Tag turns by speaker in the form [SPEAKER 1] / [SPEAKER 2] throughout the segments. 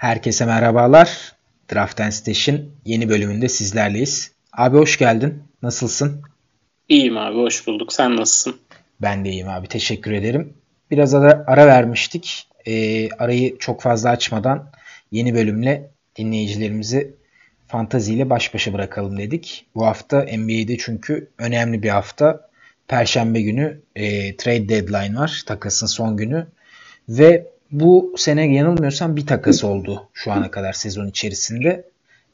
[SPEAKER 1] Herkese merhabalar. Draft and Station yeni bölümünde sizlerleyiz. Abi hoş geldin. Nasılsın?
[SPEAKER 2] İyiyim abi hoş bulduk. Sen nasılsın?
[SPEAKER 1] Ben de iyiyim abi. Teşekkür ederim. Biraz ara, ara vermiştik. Ee, arayı çok fazla açmadan yeni bölümle dinleyicilerimizi fantaziyle baş başa bırakalım dedik. Bu hafta NBA'de çünkü önemli bir hafta. Perşembe günü e, trade deadline var. Takasın son günü. Ve bu sene yanılmıyorsam bir takas oldu şu ana kadar sezon içerisinde.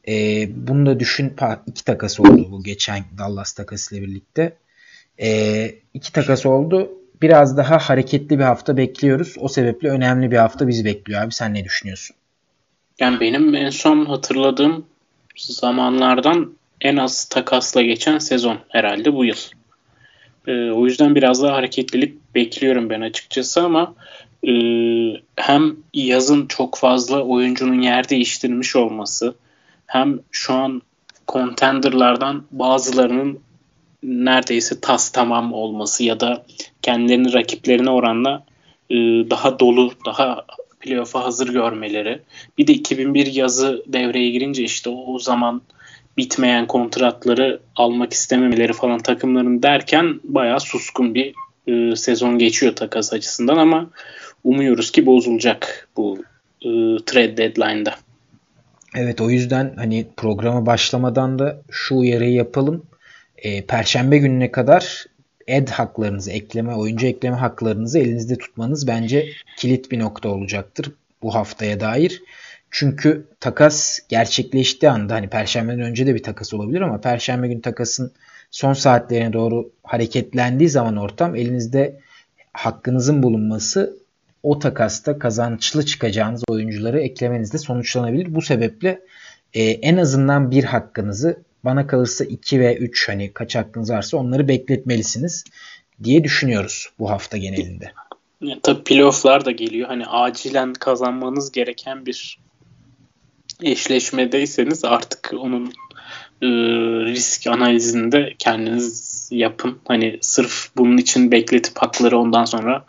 [SPEAKER 1] E, bunu da düşün iki takas oldu bu geçen Dallas takasıyla birlikte. E, iki takas oldu. Biraz daha hareketli bir hafta bekliyoruz. O sebeple önemli bir hafta bizi bekliyor abi. Sen ne düşünüyorsun?
[SPEAKER 2] Yani benim en son hatırladığım zamanlardan en az takasla geçen sezon herhalde bu yıl. Ee, o yüzden biraz daha hareketlilik bekliyorum ben açıkçası ama e, hem yazın çok fazla oyuncunun yer değiştirmiş olması hem şu an contenderlardan bazılarının neredeyse tas tamam olması ya da kendilerini rakiplerine oranla e, daha dolu, daha playoff'a hazır görmeleri. Bir de 2001 yazı devreye girince işte o, zaman bitmeyen kontratları almak istememeleri falan takımların derken bayağı suskun bir e, sezon geçiyor takas açısından ama umuyoruz ki bozulacak bu e, trade deadline'da.
[SPEAKER 1] Evet o yüzden hani programa başlamadan da şu uyarıyı yapalım. E, Perşembe gününe kadar ed haklarınızı, ekleme, oyuncu ekleme haklarınızı elinizde tutmanız bence kilit bir nokta olacaktır bu haftaya dair. Çünkü takas gerçekleştiği anda hani perşembeden önce de bir takas olabilir ama perşembe günü takasın son saatlerine doğru hareketlendiği zaman ortam elinizde hakkınızın bulunması o takasta kazançlı çıkacağınız oyuncuları eklemenizde sonuçlanabilir. Bu sebeple e, en azından bir hakkınızı bana kalırsa 2 ve 3 hani kaç hakkınız varsa onları bekletmelisiniz diye düşünüyoruz bu hafta genelinde.
[SPEAKER 2] Ya, tabii playofflar da geliyor. Hani acilen kazanmanız gereken bir eşleşmedeyseniz artık onun e, risk analizinde kendiniz yapın. Hani sırf bunun için bekletip hakları ondan sonra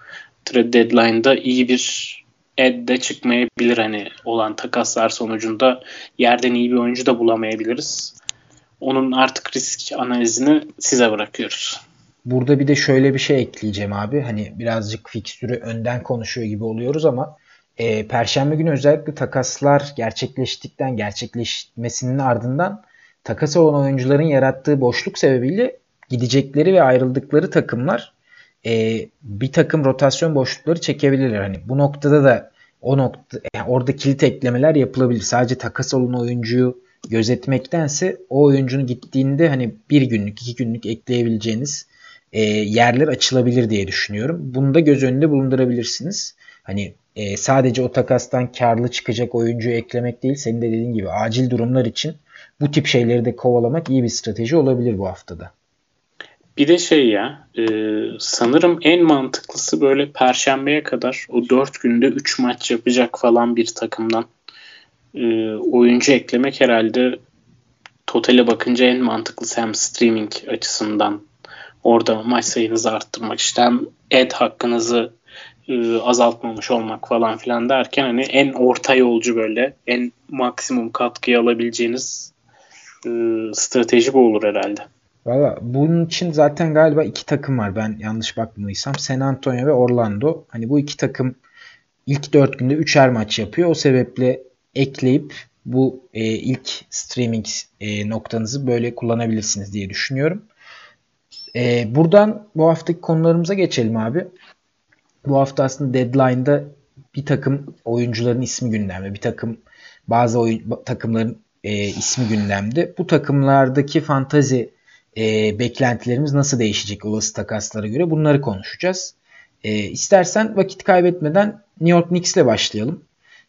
[SPEAKER 2] trade deadline'da iyi bir edde çıkmayabilir hani olan takaslar sonucunda yerden iyi bir oyuncu da bulamayabiliriz. Onun artık risk analizini size bırakıyoruz.
[SPEAKER 1] Burada bir de şöyle bir şey ekleyeceğim abi. Hani birazcık fikstürü önden konuşuyor gibi oluyoruz ama e, Perşembe günü özellikle takaslar gerçekleştikten gerçekleşmesinin ardından takas olan oyuncuların yarattığı boşluk sebebiyle gidecekleri ve ayrıldıkları takımlar e, bir takım rotasyon boşlukları çekebilirler. Hani bu noktada da o nokta yani orada kilit eklemeler yapılabilir. Sadece takas olan oyuncuyu gözetmektense o oyuncunun gittiğinde hani bir günlük iki günlük ekleyebileceğiniz e, yerler açılabilir diye düşünüyorum. Bunu da göz önünde bulundurabilirsiniz. Hani e, sadece o takastan karlı çıkacak oyuncuyu eklemek değil senin de dediğin gibi acil durumlar için bu tip şeyleri de kovalamak iyi bir strateji olabilir bu haftada.
[SPEAKER 2] Bir de şey ya e, sanırım en mantıklısı böyle perşembeye kadar o 4 günde 3 maç yapacak falan bir takımdan e, oyuncu eklemek herhalde totale bakınca en mantıklısı hem streaming açısından orada maç sayınızı arttırmak işte hem ad hakkınızı e, azaltmamış olmak falan filan derken hani en orta yolcu böyle en maksimum katkıyı alabileceğiniz e, strateji bu olur herhalde.
[SPEAKER 1] Valla bunun için zaten galiba iki takım var ben yanlış bakmadıysam. San Antonio ve Orlando. Hani bu iki takım ilk dört günde üçer maç yapıyor. O sebeple ekleyip bu e, ilk streaming e, noktanızı böyle kullanabilirsiniz diye düşünüyorum. E, buradan bu haftaki konularımıza geçelim abi. Bu hafta aslında deadline'da bir takım oyuncuların ismi gündemde. Bir takım bazı oyun, takımların e, ismi gündemde. Bu takımlardaki fantazi e, beklentilerimiz nasıl değişecek olası takaslara göre bunları konuşacağız. E, istersen vakit kaybetmeden New York Knicks ile başlayalım.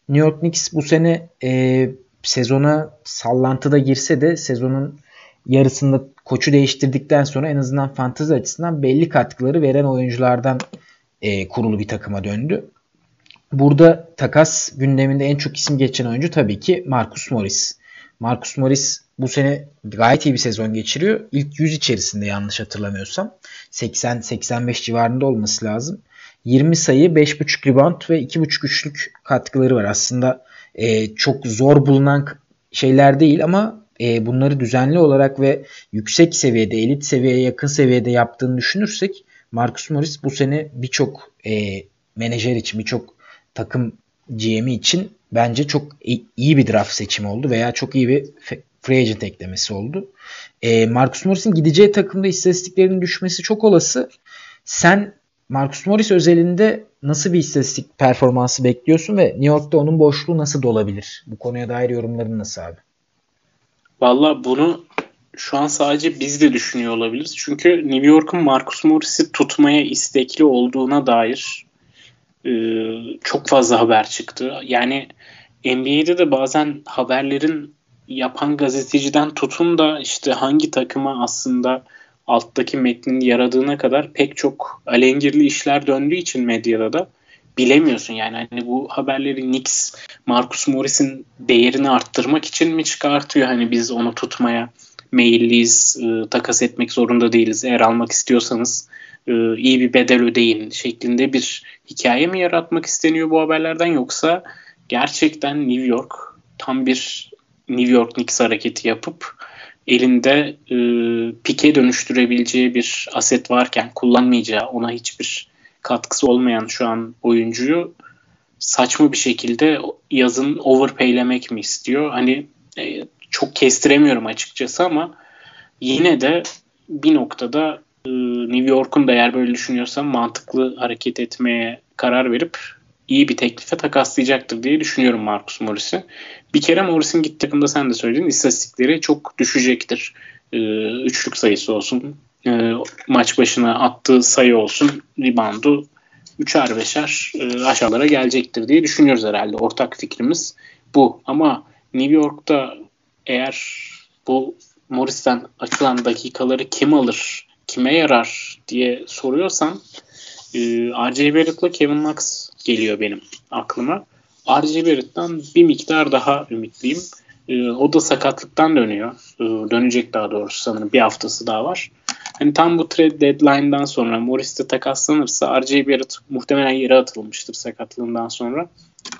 [SPEAKER 1] New York Knicks bu sene e, sezona sallantıda girse de sezonun yarısında koçu değiştirdikten sonra en azından fantezi açısından belli katkıları veren oyunculardan e, kurulu bir takıma döndü. Burada takas gündeminde en çok isim geçen oyuncu tabii ki Marcus Morris. Marcus Morris bu sene gayet iyi bir sezon geçiriyor. İlk 100 içerisinde yanlış hatırlamıyorsam. 80-85 civarında olması lazım. 20 sayı, 5.5 rebound ve 2.5 üçlük katkıları var. Aslında e, çok zor bulunan şeyler değil ama e, bunları düzenli olarak ve yüksek seviyede, elit seviyeye yakın seviyede yaptığını düşünürsek Marcus Morris bu sene birçok e, menajer için, birçok takım GM'i için bence çok iyi bir draft seçimi oldu veya çok iyi bir free agent eklemesi oldu. E, Marcus Morris'in gideceği takımda istatistiklerinin düşmesi çok olası. Sen Marcus Morris özelinde nasıl bir istatistik performansı bekliyorsun ve New York'ta onun boşluğu nasıl dolabilir? Bu konuya dair yorumların nasıl abi?
[SPEAKER 2] Valla bunu şu an sadece biz de düşünüyor olabiliriz. Çünkü New York'un Marcus Morris'i tutmaya istekli olduğuna dair e, çok fazla haber çıktı. Yani NBA'de de bazen haberlerin yapan gazeteciden tutun da işte hangi takıma aslında alttaki metnin yaradığına kadar pek çok alengirli işler döndüğü için medyada da bilemiyorsun yani. Hani bu haberleri Knicks Marcus Morris'in değerini arttırmak için mi çıkartıyor? Hani biz onu tutmaya meyilliyiz e, takas etmek zorunda değiliz. Eğer almak istiyorsanız e, iyi bir bedel ödeyin şeklinde bir hikaye mi yaratmak isteniyor bu haberlerden? Yoksa gerçekten New York tam bir New York Knicks hareketi yapıp elinde e, pike dönüştürebileceği bir aset varken kullanmayacağı ona hiçbir katkısı olmayan şu an oyuncuyu saçma bir şekilde yazın overpaylemek mi istiyor? Hani e, çok kestiremiyorum açıkçası ama yine de bir noktada e, New York'un da eğer böyle düşünüyorsam mantıklı hareket etmeye karar verip iyi bir teklife takaslayacaktır diye düşünüyorum Marcus Morris'i. Bir kere Morris'in git takımda sen de söyledin istatistikleri çok düşecektir. Ee, üçlük sayısı olsun, e, maç başına attığı sayı olsun, reboundu üçer beşer e, aşağılara gelecektir diye düşünüyoruz herhalde. Ortak fikrimiz bu. Ama New York'ta eğer bu Morris'ten açılan dakikaları kim alır, kime yarar diye soruyorsan e, R.J. Barrett'la Kevin Knox geliyor benim aklıma. R.J. Barrett'tan bir miktar daha ümitliyim. E, o da sakatlıktan dönüyor. E, dönecek daha doğrusu sanırım. Bir haftası daha var. Hani tam bu trade deadline'dan sonra Morris'te takaslanırsa R.J. Barrett muhtemelen yere atılmıştır sakatlığından sonra.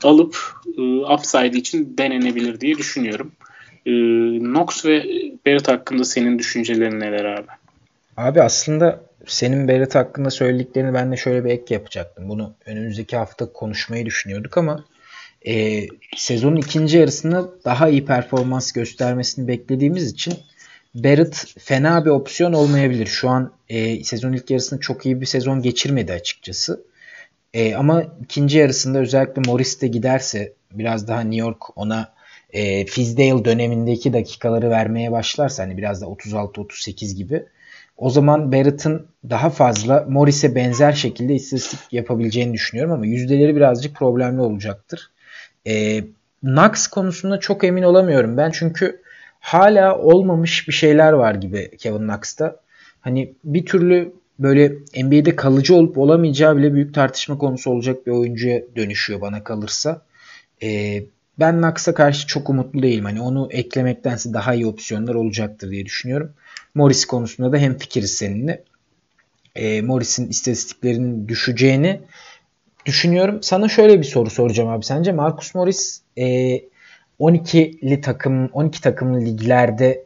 [SPEAKER 2] Alıp e, upside için denenebilir diye düşünüyorum. E, Knox ve Barrett hakkında senin düşüncelerin neler abi?
[SPEAKER 1] Abi aslında senin Barrett hakkında söylediklerini ben de şöyle bir ek yapacaktım. Bunu önümüzdeki hafta konuşmayı düşünüyorduk ama e, sezonun ikinci yarısında daha iyi performans göstermesini beklediğimiz için Barrett fena bir opsiyon olmayabilir. Şu an e, sezon ilk yarısında çok iyi bir sezon geçirmedi açıkçası. E, ama ikinci yarısında özellikle Morris de giderse biraz daha New York ona e, Fizdale dönemindeki dakikaları vermeye başlarsa hani biraz da 36-38 gibi o zaman Barrett'ın daha fazla Morris'e benzer şekilde istatistik yapabileceğini düşünüyorum ama yüzdeleri birazcık problemli olacaktır. E, Knox konusunda çok emin olamıyorum ben çünkü hala olmamış bir şeyler var gibi Kevin Knox'ta. Hani bir türlü böyle NBA'de kalıcı olup olamayacağı bile büyük tartışma konusu olacak bir oyuncuya dönüşüyor bana kalırsa. Ee, ben Knox'a karşı çok umutlu değilim. Hani onu eklemektense daha iyi opsiyonlar olacaktır diye düşünüyorum. Morris konusunda da hem fikiriz seninle. E, Morris'in istatistiklerinin düşeceğini düşünüyorum. Sana şöyle bir soru soracağım abi. Sence Marcus Morris e, 12'li takım 12 takımlı liglerde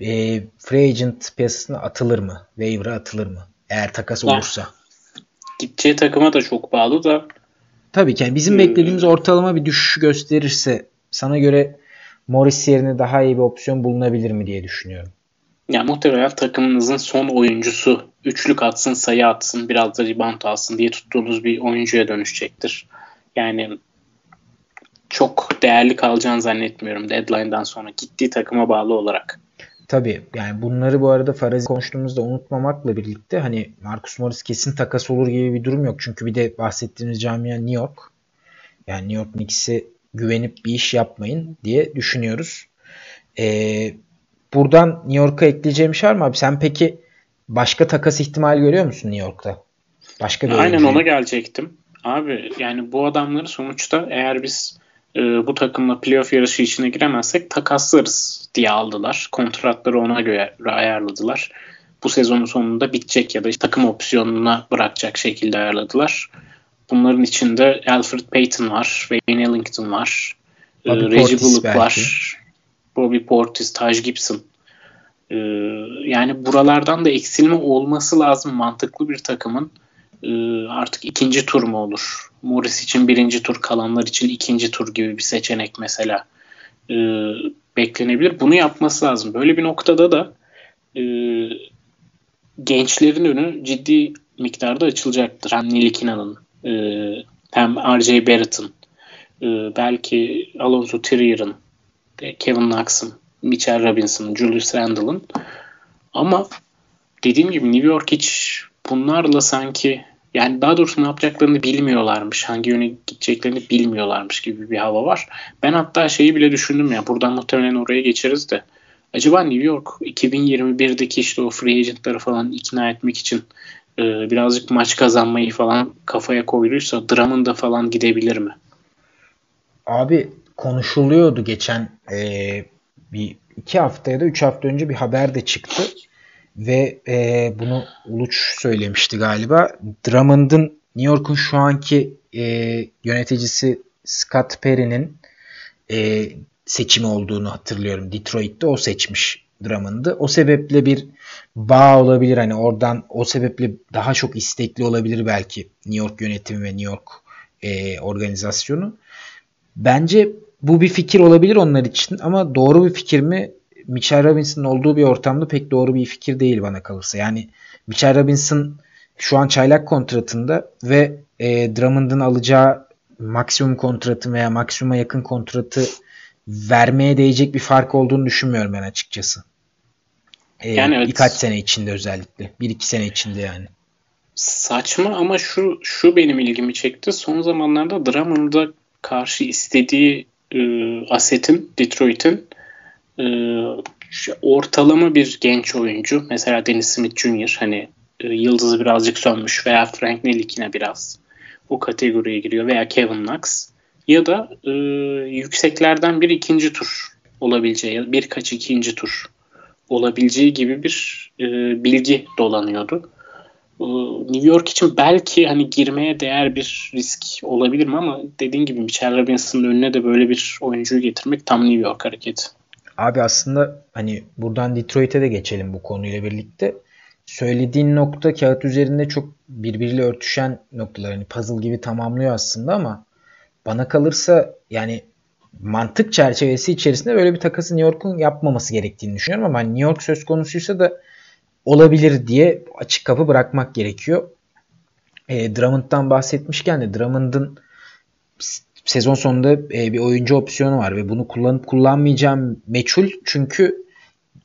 [SPEAKER 1] e, free agent piyasasına atılır mı? Waiver'a atılır mı? Eğer takas olursa.
[SPEAKER 2] Gideceği takıma da çok bağlı da.
[SPEAKER 1] Tabii ki. Yani bizim hmm. beklediğimiz ortalama bir düşüş gösterirse sana göre Morris yerine daha iyi bir opsiyon bulunabilir mi diye düşünüyorum.
[SPEAKER 2] Ya muhtemelen takımınızın son oyuncusu üçlük atsın, sayı atsın, biraz da rebound alsın diye tuttuğunuz bir oyuncuya dönüşecektir. Yani çok değerli kalacağını zannetmiyorum deadline'dan sonra gittiği takıma bağlı olarak.
[SPEAKER 1] Tabii yani bunları bu arada farazi konuştuğumuzda unutmamakla birlikte hani Marcus Morris kesin takas olur gibi bir durum yok. Çünkü bir de bahsettiğimiz camia New York. Yani New York Knicks'e güvenip bir iş yapmayın diye düşünüyoruz. Ee, buradan New York'a ekleyeceğim şey var mı abi? Sen peki başka takas ihtimali görüyor musun New York'ta?
[SPEAKER 2] Başka bir Aynen ona gelecektim. Abi yani bu adamları sonuçta eğer biz e, bu takımla playoff yarışı içine giremezsek takaslarız diye aldılar. Kontratları ona göre ayarladılar. Bu sezonun sonunda bitecek ya da takım opsiyonuna bırakacak şekilde ayarladılar. Bunların içinde Alfred Payton var, Wayne Ellington var, Bobby Reggie Portis Bullock belki. var. Bobby Portis, Taj Gibson. Ee, yani buralardan da eksilme olması lazım mantıklı bir takımın. Ee, artık ikinci tur mu olur? Morris için birinci tur, kalanlar için ikinci tur gibi bir seçenek mesela e, beklenebilir. Bunu yapması lazım. Böyle bir noktada da e, gençlerin önü ciddi miktarda açılacaktır. Hem Nilikina'nın e, hem R.J. Barrett'ın e, belki Alonso Trier'ın Kevin Knox'ın Mitchell Robinson'ın Julius Randle'ın ama dediğim gibi New York hiç bunlarla sanki yani daha doğrusu ne yapacaklarını bilmiyorlarmış. Hangi yöne gideceklerini bilmiyorlarmış gibi bir hava var. Ben hatta şeyi bile düşündüm ya buradan muhtemelen oraya geçeriz de. Acaba New York 2021'deki işte o free agentları falan ikna etmek için e, birazcık maç kazanmayı falan kafaya koyduysa Drummond'a falan gidebilir mi?
[SPEAKER 1] Abi konuşuluyordu geçen e, bir iki hafta ya da üç hafta önce bir haber de çıktı. Ve e, bunu Uluç söylemişti galiba. Drummond'ın New York'un şu anki e, yöneticisi Scott Perry'nin e, seçimi olduğunu hatırlıyorum. Detroit'te o seçmiş Drummond'ı. O sebeple bir bağ olabilir. Hani oradan o sebeple daha çok istekli olabilir belki New York yönetimi ve New York e, organizasyonu. Bence bu bir fikir olabilir onlar için ama doğru bir fikir mi? Mitchell Robinson'ın olduğu bir ortamda pek doğru bir fikir değil bana kalırsa. Yani Mitchell Robinson şu an çaylak kontratında ve e, Drummond'ın alacağı maksimum kontratı veya maksimuma yakın kontratı vermeye değecek bir fark olduğunu düşünmüyorum ben açıkçası. Ee, yani evet. birkaç sene içinde özellikle. Bir iki sene içinde yani.
[SPEAKER 2] Saçma ama şu şu benim ilgimi çekti. Son zamanlarda Drummond'a karşı istediği e, asetin Detroit'in e, ortalama bir genç oyuncu. Mesela Dennis Smith Jr. hani e, yıldızı birazcık sönmüş veya Frank Ntilikina biraz o kategoriye giriyor veya Kevin Knox ya da e, yükseklerden bir ikinci tur olabileceği birkaç ikinci tur olabileceği gibi bir e, bilgi dolanıyordu. New York için belki hani girmeye değer bir risk olabilir mi ama dediğin gibi Mitchell Robinson'ın önüne de böyle bir oyuncuyu getirmek tam New York hareketi.
[SPEAKER 1] Abi aslında hani buradan Detroit'e de geçelim bu konuyla birlikte. Söylediğin nokta kağıt üzerinde çok birbiriyle örtüşen noktalar. Hani puzzle gibi tamamlıyor aslında ama bana kalırsa yani mantık çerçevesi içerisinde böyle bir takası New York'un yapmaması gerektiğini düşünüyorum ama New York söz konusuysa da olabilir diye açık kapı bırakmak gerekiyor. E, Drummond'dan bahsetmişken de Drummond'ın sezon sonunda e, bir oyuncu opsiyonu var ve bunu kullanıp kullanmayacağım meçhul çünkü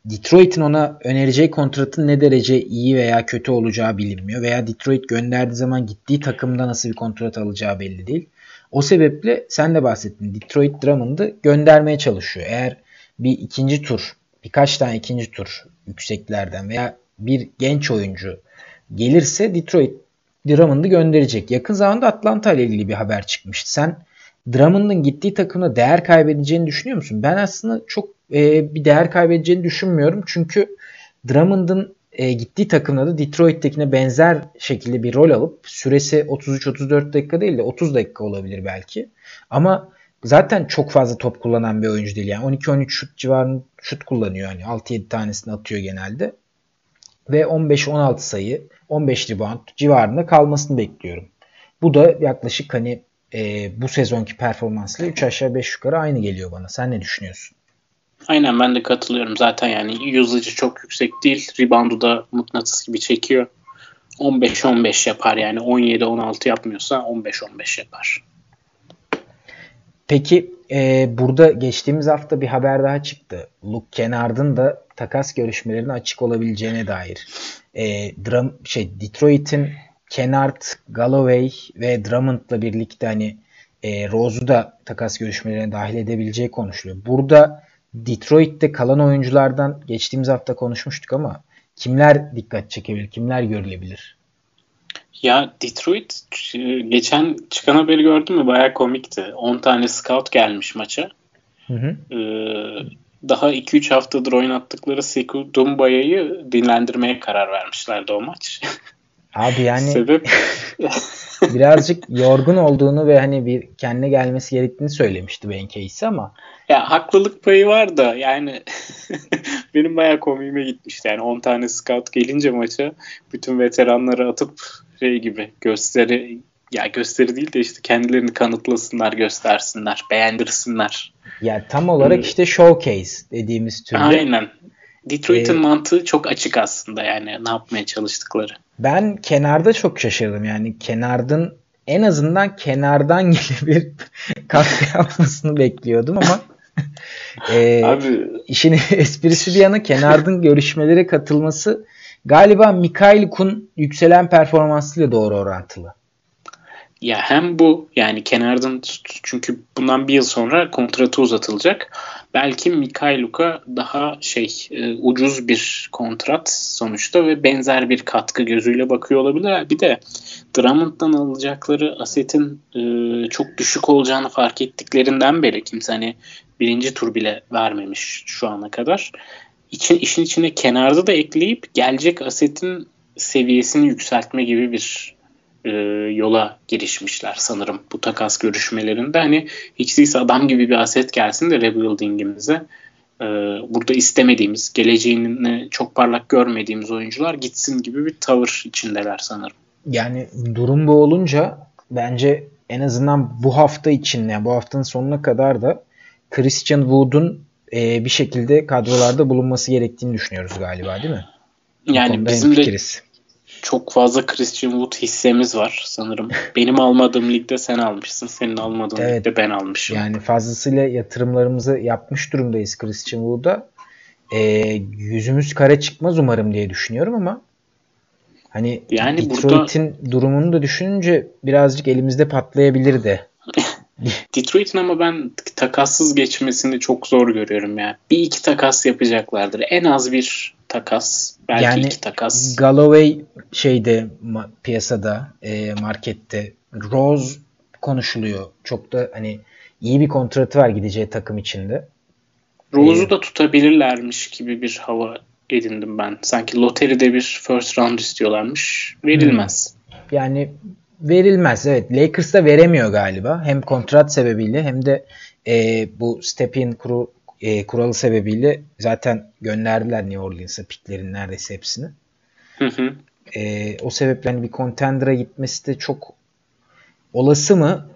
[SPEAKER 1] Detroit'in ona önereceği kontratın ne derece iyi veya kötü olacağı bilinmiyor veya Detroit gönderdiği zaman gittiği takımda nasıl bir kontrat alacağı belli değil. O sebeple sen de bahsettin. Detroit Drummond'ı göndermeye çalışıyor. Eğer bir ikinci tur, birkaç tane ikinci tur yükseklerden veya bir genç oyuncu gelirse Detroit Drummond'ı gönderecek. Yakın zamanda Atlanta ile ilgili bir haber çıkmıştı. Sen Drummond'ın gittiği takımda değer kaybedeceğini düşünüyor musun? Ben aslında çok e, bir değer kaybedeceğini düşünmüyorum. Çünkü Drummond'ın e, gittiği takımda da Detroit'tekine benzer şekilde bir rol alıp süresi 33-34 dakika değil de 30 dakika olabilir belki. Ama zaten çok fazla top kullanan bir oyuncu değil. Yani 12-13 şut civarında şut kullanıyor. Yani 6-7 tanesini atıyor genelde. Ve 15-16 sayı, 15 rebound civarında kalmasını bekliyorum. Bu da yaklaşık hani e, bu sezonki performansla 3 aşağı 5 yukarı aynı geliyor bana. Sen ne düşünüyorsun?
[SPEAKER 2] Aynen ben de katılıyorum. Zaten yani usage'ı çok yüksek değil. Rebound'u da mıknatıs gibi çekiyor. 15-15 yapar yani 17-16 yapmıyorsa 15-15 yapar.
[SPEAKER 1] Peki e, burada geçtiğimiz hafta bir haber daha çıktı. Luke Kennard'ın da takas görüşmelerine açık olabileceğine dair. E, Drum, şey Detroit'in Kennard, Galloway ve Drummond'la birlikte hani e, Rose'u da takas görüşmelerine dahil edebileceği konuşuluyor. Burada Detroit'te kalan oyunculardan geçtiğimiz hafta konuşmuştuk ama kimler dikkat çekebilir, kimler görülebilir?
[SPEAKER 2] Ya Detroit geçen çıkan haberi gördün mü? Baya komikti. 10 tane scout gelmiş maça. Hı hı. Ee, daha 2-3 haftadır oynattıkları Sekou Dumbaya'yı dinlendirmeye karar vermişlerdi o maç.
[SPEAKER 1] Abi yani
[SPEAKER 2] sebep
[SPEAKER 1] birazcık yorgun olduğunu ve hani bir kendine gelmesi gerektiğini söylemişti Ben Casey ama
[SPEAKER 2] ya haklılık payı var da yani benim bayağı komiğime gitmişti. Yani 10 tane scout gelince maça bütün veteranları atıp şey gibi gösteri ya gösteri değil de işte kendilerini kanıtlasınlar, göstersinler, beğendirsinler.
[SPEAKER 1] Ya tam olarak hmm. işte showcase dediğimiz türde.
[SPEAKER 2] Aynen. Detroit'in ee, mantığı çok açık aslında yani ne yapmaya çalıştıkları.
[SPEAKER 1] Ben kenarda çok şaşırdım yani kenardın en azından kenardan gelip bir katkı yapmasını bekliyordum ama e, Abi. işin esprisi bir yana kenardın görüşmelere katılması galiba Mikhail Kun yükselen performansıyla doğru orantılı.
[SPEAKER 2] Ya hem bu yani kenardan çünkü bundan bir yıl sonra kontratı uzatılacak. Belki Mikhailuk'a daha şey e, ucuz bir kontrat sonuçta ve benzer bir katkı gözüyle bakıyor olabilir. Bir de Drummond'dan alacakları asetin e, çok düşük olacağını fark ettiklerinden beri kimse hani birinci tur bile vermemiş şu ana kadar. İçin, işin içine kenarda da ekleyip gelecek asetin seviyesini yükseltme gibi bir e, yola girişmişler sanırım bu takas görüşmelerinde. Hani hiç değilse adam gibi bir aset gelsin de rebuilding'imize e, burada istemediğimiz, geleceğini çok parlak görmediğimiz oyuncular gitsin gibi bir tavır içindeler sanırım.
[SPEAKER 1] Yani durum bu olunca bence en azından bu hafta için yani bu haftanın sonuna kadar da Christian Wood'un e, bir şekilde kadrolarda bulunması gerektiğini düşünüyoruz galiba değil mi?
[SPEAKER 2] Yani bizim de çok fazla Christian Wood hissemiz var sanırım. Benim almadığım ligde sen almışsın. Senin almadığın evet, ligde ben almışım.
[SPEAKER 1] Yani fazlasıyla yatırımlarımızı yapmış durumdayız Christian Wood'a. Ee, yüzümüz kare çıkmaz umarım diye düşünüyorum ama hani yani Detroit'in burada... durumunu da düşününce birazcık elimizde patlayabilir de.
[SPEAKER 2] Detroit'in ama ben takassız geçmesini çok zor görüyorum ya. Bir iki takas yapacaklardır. En az bir takas. Belki yani, iki takas.
[SPEAKER 1] Galloway şeyde piyasada e, markette Rose konuşuluyor. Çok da hani iyi bir kontratı var gideceği takım içinde.
[SPEAKER 2] Rose'u ee, da tutabilirlermiş gibi bir hava edindim ben. Sanki loteride bir first round istiyorlarmış. Verilmez.
[SPEAKER 1] Hmm. Yani verilmez. Evet. Lakers da veremiyor galiba. Hem kontrat sebebiyle hem de e, bu step-in kuru, e, kuralı sebebiyle zaten gönderdiler New Orleans'a piklerin neredeyse hepsini. Hı hı. E, o sebeple hani bir contender'a gitmesi de çok olası mı?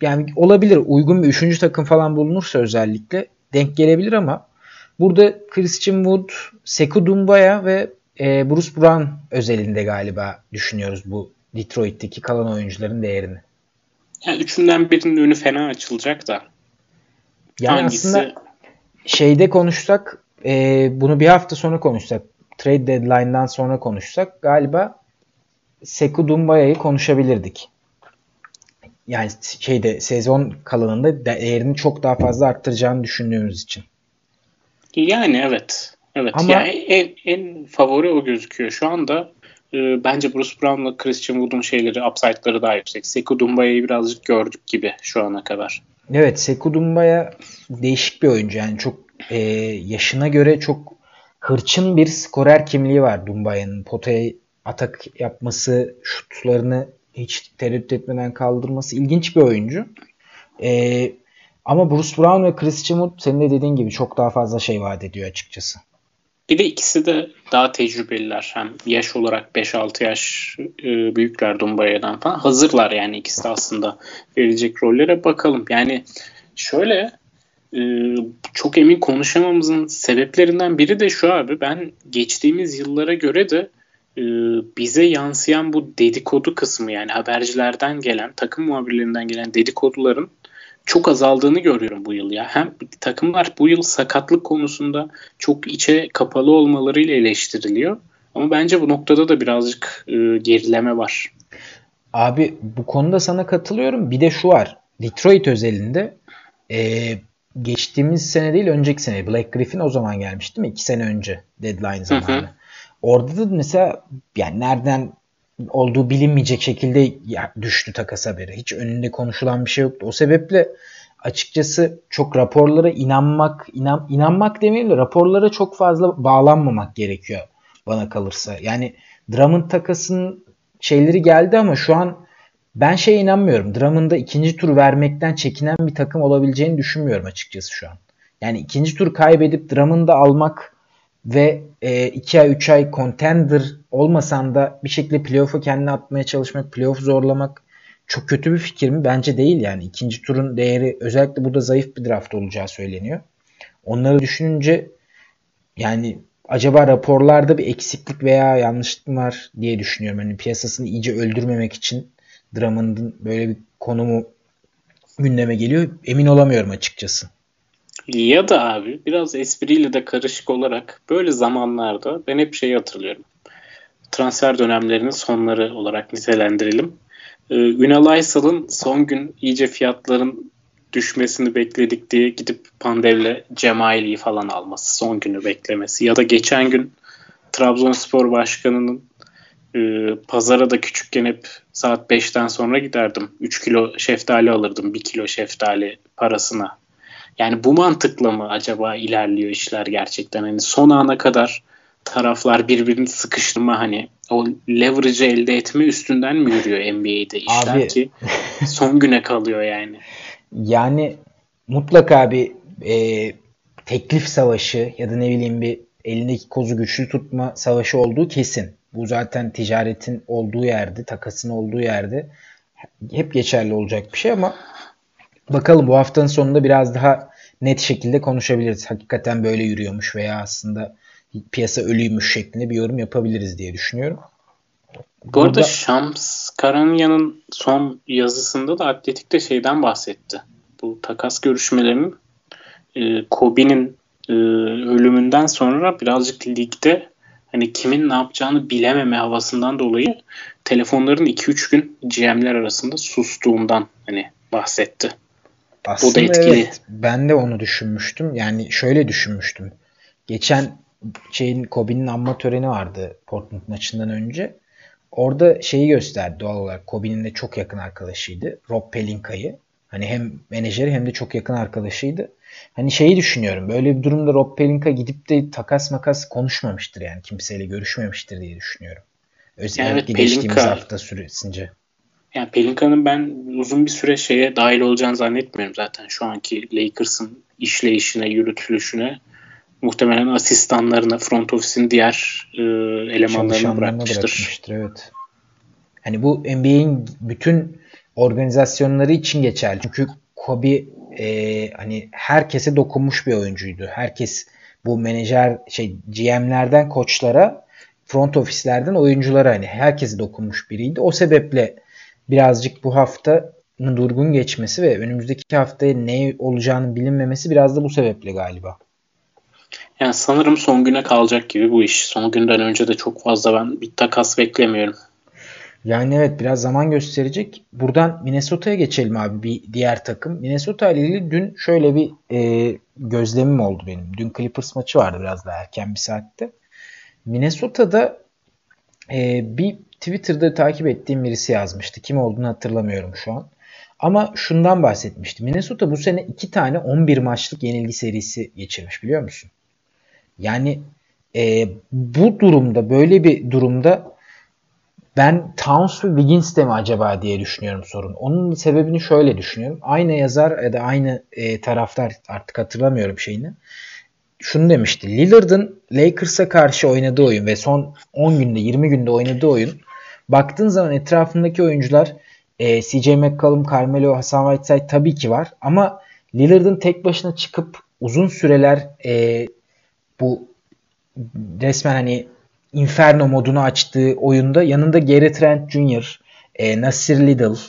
[SPEAKER 1] Yani olabilir. Uygun bir üçüncü takım falan bulunursa özellikle denk gelebilir ama burada Christian Wood, Sekou Dumbaya ve e, Bruce Brown özelinde galiba düşünüyoruz bu Detroit'teki kalan oyuncuların değerini.
[SPEAKER 2] Yani üçünden birinin önü fena açılacak da.
[SPEAKER 1] Yani Hangisi? aslında şeyde konuşsak e, bunu bir hafta sonra konuşsak trade deadline'dan sonra konuşsak galiba Seku Dumbaya'yı konuşabilirdik. Yani şeyde sezon kalanında değerini çok daha fazla arttıracağını düşündüğümüz için.
[SPEAKER 2] Yani evet. Evet. Ama yani en, en favori o gözüküyor. Şu anda e, bence Bruce Brown'la Christian Wood'un şeyleri, upside'ları daha yüksek. Seku Dumbaya'yı birazcık gördük gibi şu ana kadar.
[SPEAKER 1] Evet Seku Dumbaya değişik bir oyuncu. Yani çok e, yaşına göre çok hırçın bir skorer kimliği var Dumbaya'nın. Potaya atak yapması, şutlarını hiç tereddüt etmeden kaldırması ilginç bir oyuncu. E, ama Bruce Brown ve Christian Wood senin de dediğin gibi çok daha fazla şey vaat ediyor açıkçası.
[SPEAKER 2] Bir de ikisi de daha tecrübeliler. Hem yaş olarak 5-6 yaş e, büyükler Dumbaya'dan falan. Hazırlar yani ikisi de aslında verecek rollere bakalım. Yani şöyle e, çok emin konuşamamızın sebeplerinden biri de şu abi. Ben geçtiğimiz yıllara göre de e, bize yansıyan bu dedikodu kısmı yani habercilerden gelen, takım muhabirlerinden gelen dedikoduların çok azaldığını görüyorum bu yıl ya. Hem takımlar bu yıl sakatlık konusunda çok içe kapalı olmalarıyla eleştiriliyor. Ama bence bu noktada da birazcık e, gerileme var.
[SPEAKER 1] Abi bu konuda sana katılıyorum. Bir de şu var. Detroit özelinde e, geçtiğimiz sene değil önceki sene Black Griffin o zaman gelmiş değil mi? İki sene önce deadline zamanı. Hı hı. Orada da mesela yani nereden olduğu bilinmeyecek şekilde düştü takas haberi. Hiç önünde konuşulan bir şey yoktu. O sebeple açıkçası çok raporlara inanmak, inan, inanmak demeyeyim de raporlara çok fazla bağlanmamak gerekiyor bana kalırsa. Yani Drummond takasının şeyleri geldi ama şu an ben şeye inanmıyorum. Drummond'a ikinci tur vermekten çekinen bir takım olabileceğini düşünmüyorum açıkçası şu an. Yani ikinci tur kaybedip Drummond'ı almak ve 2 e, ay 3 ay contender olmasan da bir şekilde playoff'a kendini atmaya çalışmak, playoff zorlamak çok kötü bir fikir mi? Bence değil yani. ikinci turun değeri özellikle burada zayıf bir draft olacağı söyleniyor. Onları düşününce yani acaba raporlarda bir eksiklik veya yanlışlık mı var diye düşünüyorum. Hani piyasasını iyice öldürmemek için Drummond'ın böyle bir konumu gündeme geliyor. Emin olamıyorum açıkçası.
[SPEAKER 2] Ya da abi biraz espriyle de karışık olarak böyle zamanlarda ben hep şeyi hatırlıyorum. Transfer dönemlerinin sonları olarak nitelendirelim. Ee, Ünal Aysal'ın son gün iyice fiyatların düşmesini bekledik diye gidip Pandev'le Cemaili'yi falan alması, son günü beklemesi ya da geçen gün Trabzonspor Başkanı'nın e, pazara da küçükken hep saat 5'ten sonra giderdim. 3 kilo şeftali alırdım 1 kilo şeftali parasına. Yani bu mantıkla mı acaba ilerliyor işler gerçekten? Hani son ana kadar taraflar birbirini sıkıştırma hani o leverage'ı elde etme üstünden mi yürüyor NBA'de işler Abi, ki son güne kalıyor yani.
[SPEAKER 1] Yani mutlaka bir e, teklif savaşı ya da ne bileyim bir elindeki kozu güçlü tutma savaşı olduğu kesin. Bu zaten ticaretin olduğu yerde, takasın olduğu yerde hep geçerli olacak bir şey ama bakalım bu haftanın sonunda biraz daha net şekilde konuşabiliriz. Hakikaten böyle yürüyormuş veya aslında piyasa ölüymüş şeklinde bir yorum yapabiliriz diye düşünüyorum.
[SPEAKER 2] Bu arada Shams Karanya'nın son yazısında da Atletik'te şeyden bahsetti. Bu takas görüşmelerinin e, Kobe'nin e, ölümünden sonra birazcık ligde hani kimin ne yapacağını bilememe havasından dolayı telefonların 2-3 gün GM'ler arasında sustuğundan hani bahsetti.
[SPEAKER 1] Aslında Bu da etkili. Evet, ben de onu düşünmüştüm. Yani şöyle düşünmüştüm. Geçen şeyin Kobe'nin anma töreni vardı Portland maçından önce. Orada şeyi gösterdi doğal olarak. Kobe'nin de çok yakın arkadaşıydı. Rob Pelinka'yı. Hani hem menajeri hem de çok yakın arkadaşıydı. Hani şeyi düşünüyorum. Böyle bir durumda Rob Pelinka gidip de takas makas konuşmamıştır yani. Kimseyle görüşmemiştir diye düşünüyorum. Özellikle evet, geçtiğimiz Pelinka, hafta süresince.
[SPEAKER 2] Yani Pelinka'nın ben uzun bir süre şeye dahil olacağını zannetmiyorum zaten. Şu anki Lakers'ın işleyişine, yürütülüşüne muhtemelen asistanlarına, front ofis'in diğer e, elemanlarına bırakmıştır. bırakmıştır.
[SPEAKER 1] Evet. Hani bu NBA'in bütün organizasyonları için geçerli. Çünkü Kobe e, hani herkese dokunmuş bir oyuncuydu. Herkes bu menajer şey GM'lerden koçlara front ofislerden oyunculara hani herkese dokunmuş biriydi. O sebeple birazcık bu haftanın durgun geçmesi ve önümüzdeki haftaya ne olacağını bilinmemesi biraz da bu sebeple galiba.
[SPEAKER 2] Yani sanırım son güne kalacak gibi bu iş. Son günden önce de çok fazla ben bir takas beklemiyorum.
[SPEAKER 1] Yani evet biraz zaman gösterecek. Buradan Minnesota'ya geçelim abi bir diğer takım. Minnesota ile ilgili dün şöyle bir e, gözlemim oldu benim. Dün Clippers maçı vardı biraz daha erken bir saatte. Minnesota'da e, bir Twitter'da takip ettiğim birisi yazmıştı. Kim olduğunu hatırlamıyorum şu an. Ama şundan bahsetmişti. Minnesota bu sene iki tane 11 maçlık yenilgi serisi geçirmiş biliyor musun? Yani e, bu durumda böyle bir durumda ben Towns ve Wiggins de mi acaba diye düşünüyorum sorun. Onun sebebini şöyle düşünüyorum. Aynı yazar ya da aynı e, taraftar artık hatırlamıyorum şeyini. Şunu demişti. Lillard'ın Lakers'a karşı oynadığı oyun ve son 10 günde 20 günde oynadığı oyun baktığın zaman etrafındaki oyuncular e, CJ McCollum, Carmelo, Hasan Whiteside tabii ki var ama Lillard'ın tek başına çıkıp uzun süreler e, bu resmen hani Inferno modunu açtığı oyunda yanında Gary Trent Jr., e, Nasir Little,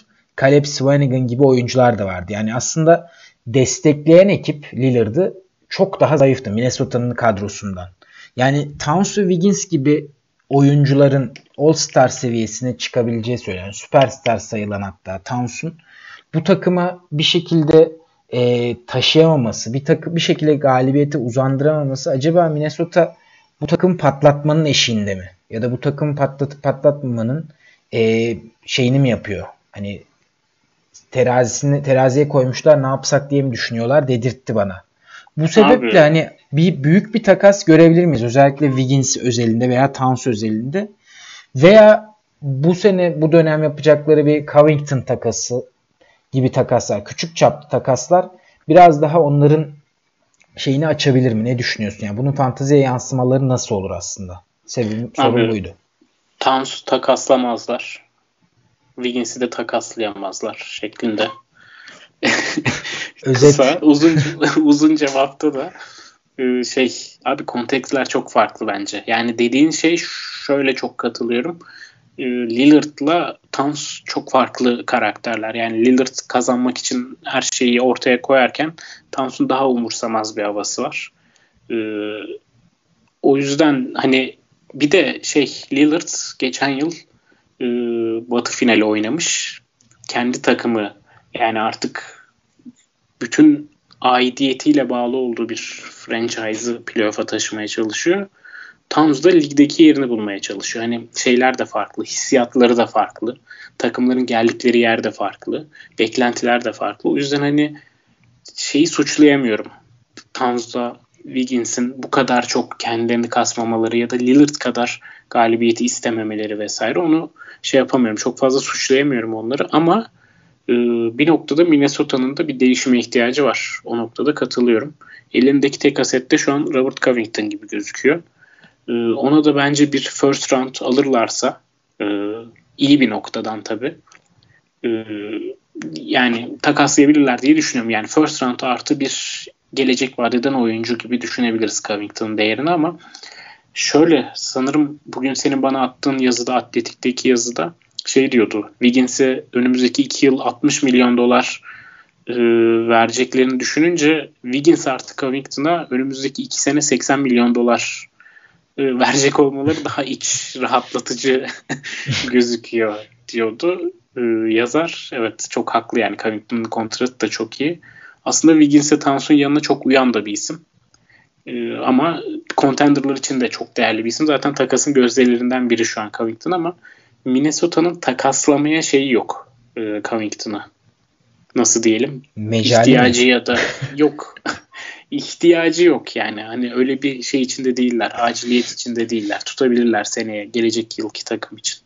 [SPEAKER 1] Caleb Swanigan gibi oyuncular da vardı. Yani aslında destekleyen ekip Lillard'ı çok daha zayıftı Minnesota'nın kadrosundan. Yani Towns ve Wiggins gibi oyuncuların All-Star seviyesine çıkabileceği söyleniyor. Süperstar sayılan hatta Towns'un bu takıma bir şekilde e, taşıyamaması, bir takım bir şekilde galibiyeti uzandıramaması acaba Minnesota bu takım patlatmanın eşiğinde mi? Ya da bu takım patlatıp patlatmamanın e, şeyini mi yapıyor? Hani terazisini teraziye koymuşlar ne yapsak diye mi düşünüyorlar dedirtti bana. Bu sebeple Abi. hani bir büyük bir takas görebilir miyiz? Özellikle Wiggins özelinde veya Towns özelinde. Veya bu sene bu dönem yapacakları bir Covington takası gibi takaslar, küçük çaplı takaslar biraz daha onların şeyini açabilir mi? Ne düşünüyorsun? Yani bunun fanteziye yansımaları nasıl olur aslında? Sebebim sorun buydu.
[SPEAKER 2] Towns takaslamazlar. Wiggins'i de takaslayamazlar şeklinde. Özet. Kısa, uzun, uzun cevapta da e, şey abi kontekstler çok farklı bence. Yani dediğin şey şöyle çok katılıyorum. E, Lillard'la Towns çok farklı karakterler. Yani Lillard kazanmak için her şeyi ortaya koyarken Towns'un daha umursamaz bir havası var. E, o yüzden hani bir de şey Lillard geçen yıl e, Batı finali oynamış. Kendi takımı yani artık bütün aidiyetiyle bağlı olduğu bir franchise'ı playoff'a taşımaya çalışıyor. Towns ligdeki yerini bulmaya çalışıyor. Hani şeyler de farklı, hissiyatları da farklı. Takımların geldikleri yer de farklı. Beklentiler de farklı. O yüzden hani şeyi suçlayamıyorum. Towns'da Wiggins'in bu kadar çok kendilerini kasmamaları ya da Lillard kadar galibiyeti istememeleri vesaire onu şey yapamıyorum. Çok fazla suçlayamıyorum onları ama e, bir noktada Minnesota'nın da bir değişime ihtiyacı var. O noktada katılıyorum. Elindeki tek asette şu an Robert Covington gibi gözüküyor. E, ona da bence bir first round alırlarsa e, iyi bir noktadan tabii. E, yani takaslayabilirler diye düşünüyorum. Yani first round artı bir gelecek vadeden oyuncu gibi düşünebiliriz Covington'ın değerini ama şöyle sanırım bugün senin bana attığın yazıda Atletik'teki yazıda şey diyordu. Wiggins'e önümüzdeki 2 yıl 60 milyon dolar e, vereceklerini düşününce Wiggins artık Covington'a önümüzdeki 2 sene 80 milyon dolar verecek olmaları daha iç rahatlatıcı gözüküyor diyordu e, yazar. Evet çok haklı yani Covington'ın kontratı da çok iyi. Aslında Wiggins'e Tansun yanına çok uyan da bir isim. E, ama contenderlar için de çok değerli bir isim. Zaten takasın gözlerinden biri şu an Covington ama Minnesota'nın takaslamaya şeyi yok e, Covington'a. Nasıl diyelim? Mecali İhtiyacı mi? ya da yok. İhtiyacı yok yani. Hani öyle bir şey içinde değiller. Aciliyet içinde değiller. Tutabilirler seneye gelecek yılki takım için.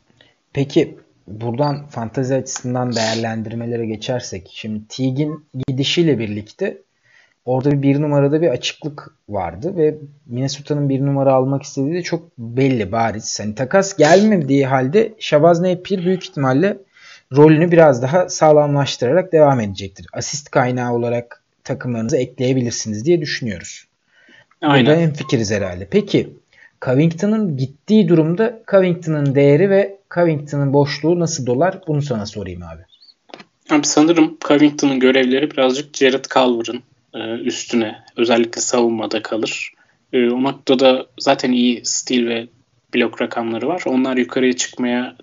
[SPEAKER 1] Peki buradan fantazi açısından değerlendirmelere geçersek şimdi Teague'in gidişiyle birlikte orada bir, numarada bir açıklık vardı ve Minnesota'nın bir numara almak istediği de çok belli bariz. Hani takas gelmediği halde Shabazz Napier büyük ihtimalle rolünü biraz daha sağlamlaştırarak devam edecektir. Asist kaynağı olarak takımlarınıza ekleyebilirsiniz diye düşünüyoruz. Aynen. Burada en fikiriz herhalde. Peki Covington'ın gittiği durumda Covington'ın değeri ve Covington'ın boşluğu nasıl dolar? Bunu sana sorayım abi.
[SPEAKER 2] Abi sanırım Covington'ın görevleri birazcık Jared Culver'ın e, üstüne özellikle savunmada kalır. E, o noktada zaten iyi stil ve blok rakamları var. Onlar yukarıya çıkmaya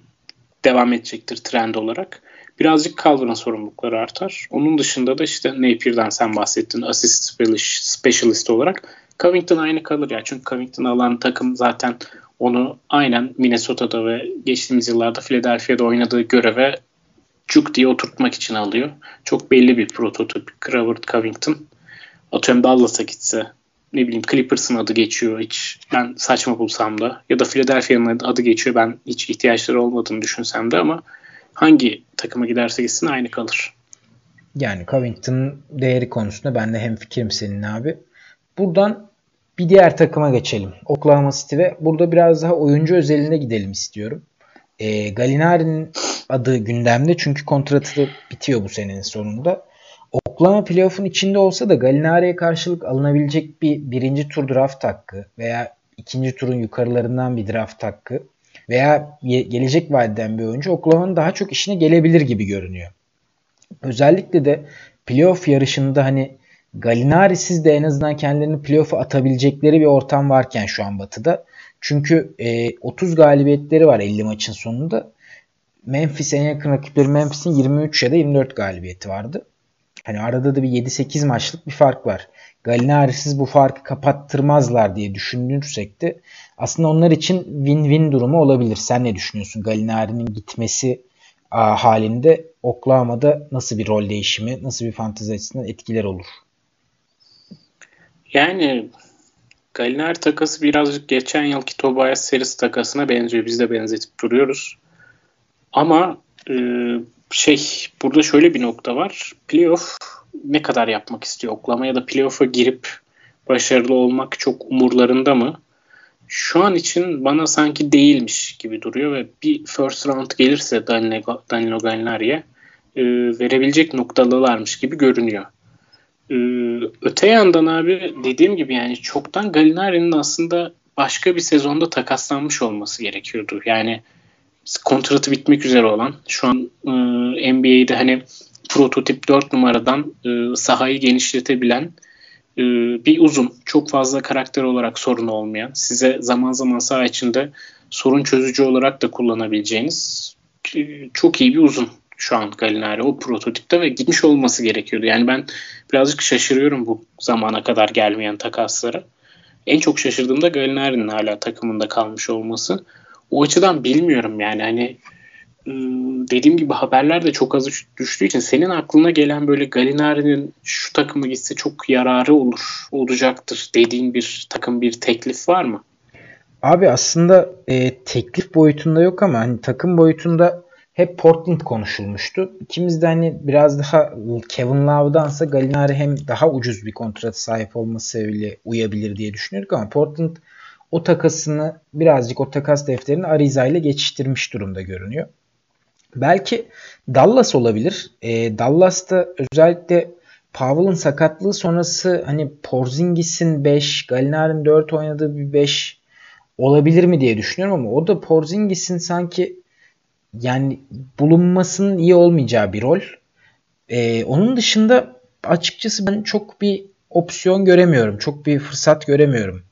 [SPEAKER 2] devam edecektir trend olarak. Birazcık Calver'ın sorumlulukları artar. Onun dışında da işte Napier'den sen bahsettin assist specialist olarak. Covington aynı kalır ya. Çünkü Covington alan takım zaten onu aynen Minnesota'da ve geçtiğimiz yıllarda Philadelphia'da oynadığı göreve cuk diye oturtmak için alıyor. Çok belli bir prototip Robert Covington atıyorum Dallas'a gitse ne bileyim Clippers'ın adı geçiyor hiç ben saçma bulsam da ya da Philadelphia'nın adı geçiyor ben hiç ihtiyaçları olmadığını düşünsem de ama hangi takıma giderse gitsin aynı kalır.
[SPEAKER 1] Yani Covington'ın değeri konusunda ben de hem fikrim senin abi. Buradan bir diğer takıma geçelim. Oklahoma City ve burada biraz daha oyuncu özelinde gidelim istiyorum. E, Galinari'nin adı gündemde çünkü kontratı bitiyor bu senenin sonunda. Oklahoma playoff'un içinde olsa da Galinari'ye karşılık alınabilecek bir birinci tur draft hakkı veya ikinci turun yukarılarından bir draft hakkı veya gelecek vadeden bir oyuncu Oklahoma'nın daha çok işine gelebilir gibi görünüyor. Özellikle de playoff yarışında hani Galinari'siz de en azından kendilerini playoff'a atabilecekleri bir ortam varken şu an Batı'da. Çünkü e, 30 galibiyetleri var 50 maçın sonunda. Memphis en yakın rakipleri Memphis'in 23 ya da 24 galibiyeti vardı. Hani arada da bir 7-8 maçlık bir fark var. Galinari'siz bu farkı kapattırmazlar diye düşünürsek de aslında onlar için win-win durumu olabilir. Sen ne düşünüyorsun? Galinari'nin gitmesi halinde Oklahoma'da nasıl bir rol değişimi, nasıl bir fantezi açısından etkiler olur?
[SPEAKER 2] Yani Galinari takası birazcık geçen yılki Tobias Seris takasına benziyor. Biz de benzetip duruyoruz. Ama e, şey burada şöyle bir nokta var. Playoff ne kadar yapmak istiyor Oklahoma ya da playoff'a girip başarılı olmak çok umurlarında mı? Şu an için bana sanki değilmiş gibi duruyor ve bir first round gelirse Danilo, Danilo Gallinari'ye e, verebilecek noktalılarmış gibi görünüyor. E, öte yandan abi dediğim gibi yani çoktan Gallinari'nin aslında başka bir sezonda takaslanmış olması gerekiyordu. Yani kontratı bitmek üzere olan şu an e, NBA'de hani prototip 4 numaradan e, sahayı genişletebilen e, bir uzun, çok fazla karakter olarak sorun olmayan, size zaman zaman saha içinde sorun çözücü olarak da kullanabileceğiniz e, çok iyi bir uzun şu an Galinari o prototipte ve gitmiş olması gerekiyordu. Yani ben birazcık şaşırıyorum bu zamana kadar gelmeyen takaslara. En çok şaşırdığım da Galinari'nin hala takımında kalmış olması. O açıdan bilmiyorum yani hani ıı, dediğim gibi haberler de çok az düştüğü için senin aklına gelen böyle Galinari'nin şu takımı gitse çok yararı olur, olacaktır dediğin bir takım bir teklif var mı?
[SPEAKER 1] Abi aslında e, teklif boyutunda yok ama hani takım boyutunda hep Portland konuşulmuştu. İkimiz de hani biraz daha Kevin Love'dansa Gallinari hem daha ucuz bir kontrat sahip olması sebebiyle uyabilir diye düşünüyorduk ama Portland o takasını birazcık o takas defterini Ariza ile geçiştirmiş durumda görünüyor. Belki Dallas olabilir. E, Dallas'ta özellikle Powell'ın sakatlığı sonrası hani Porzingis'in 5, Gallinari'nin 4 oynadığı bir 5 olabilir mi diye düşünüyorum ama o da Porzingis'in sanki yani bulunmasının iyi olmayacağı bir rol. Ee, onun dışında açıkçası ben çok bir opsiyon göremiyorum. Çok bir fırsat göremiyorum.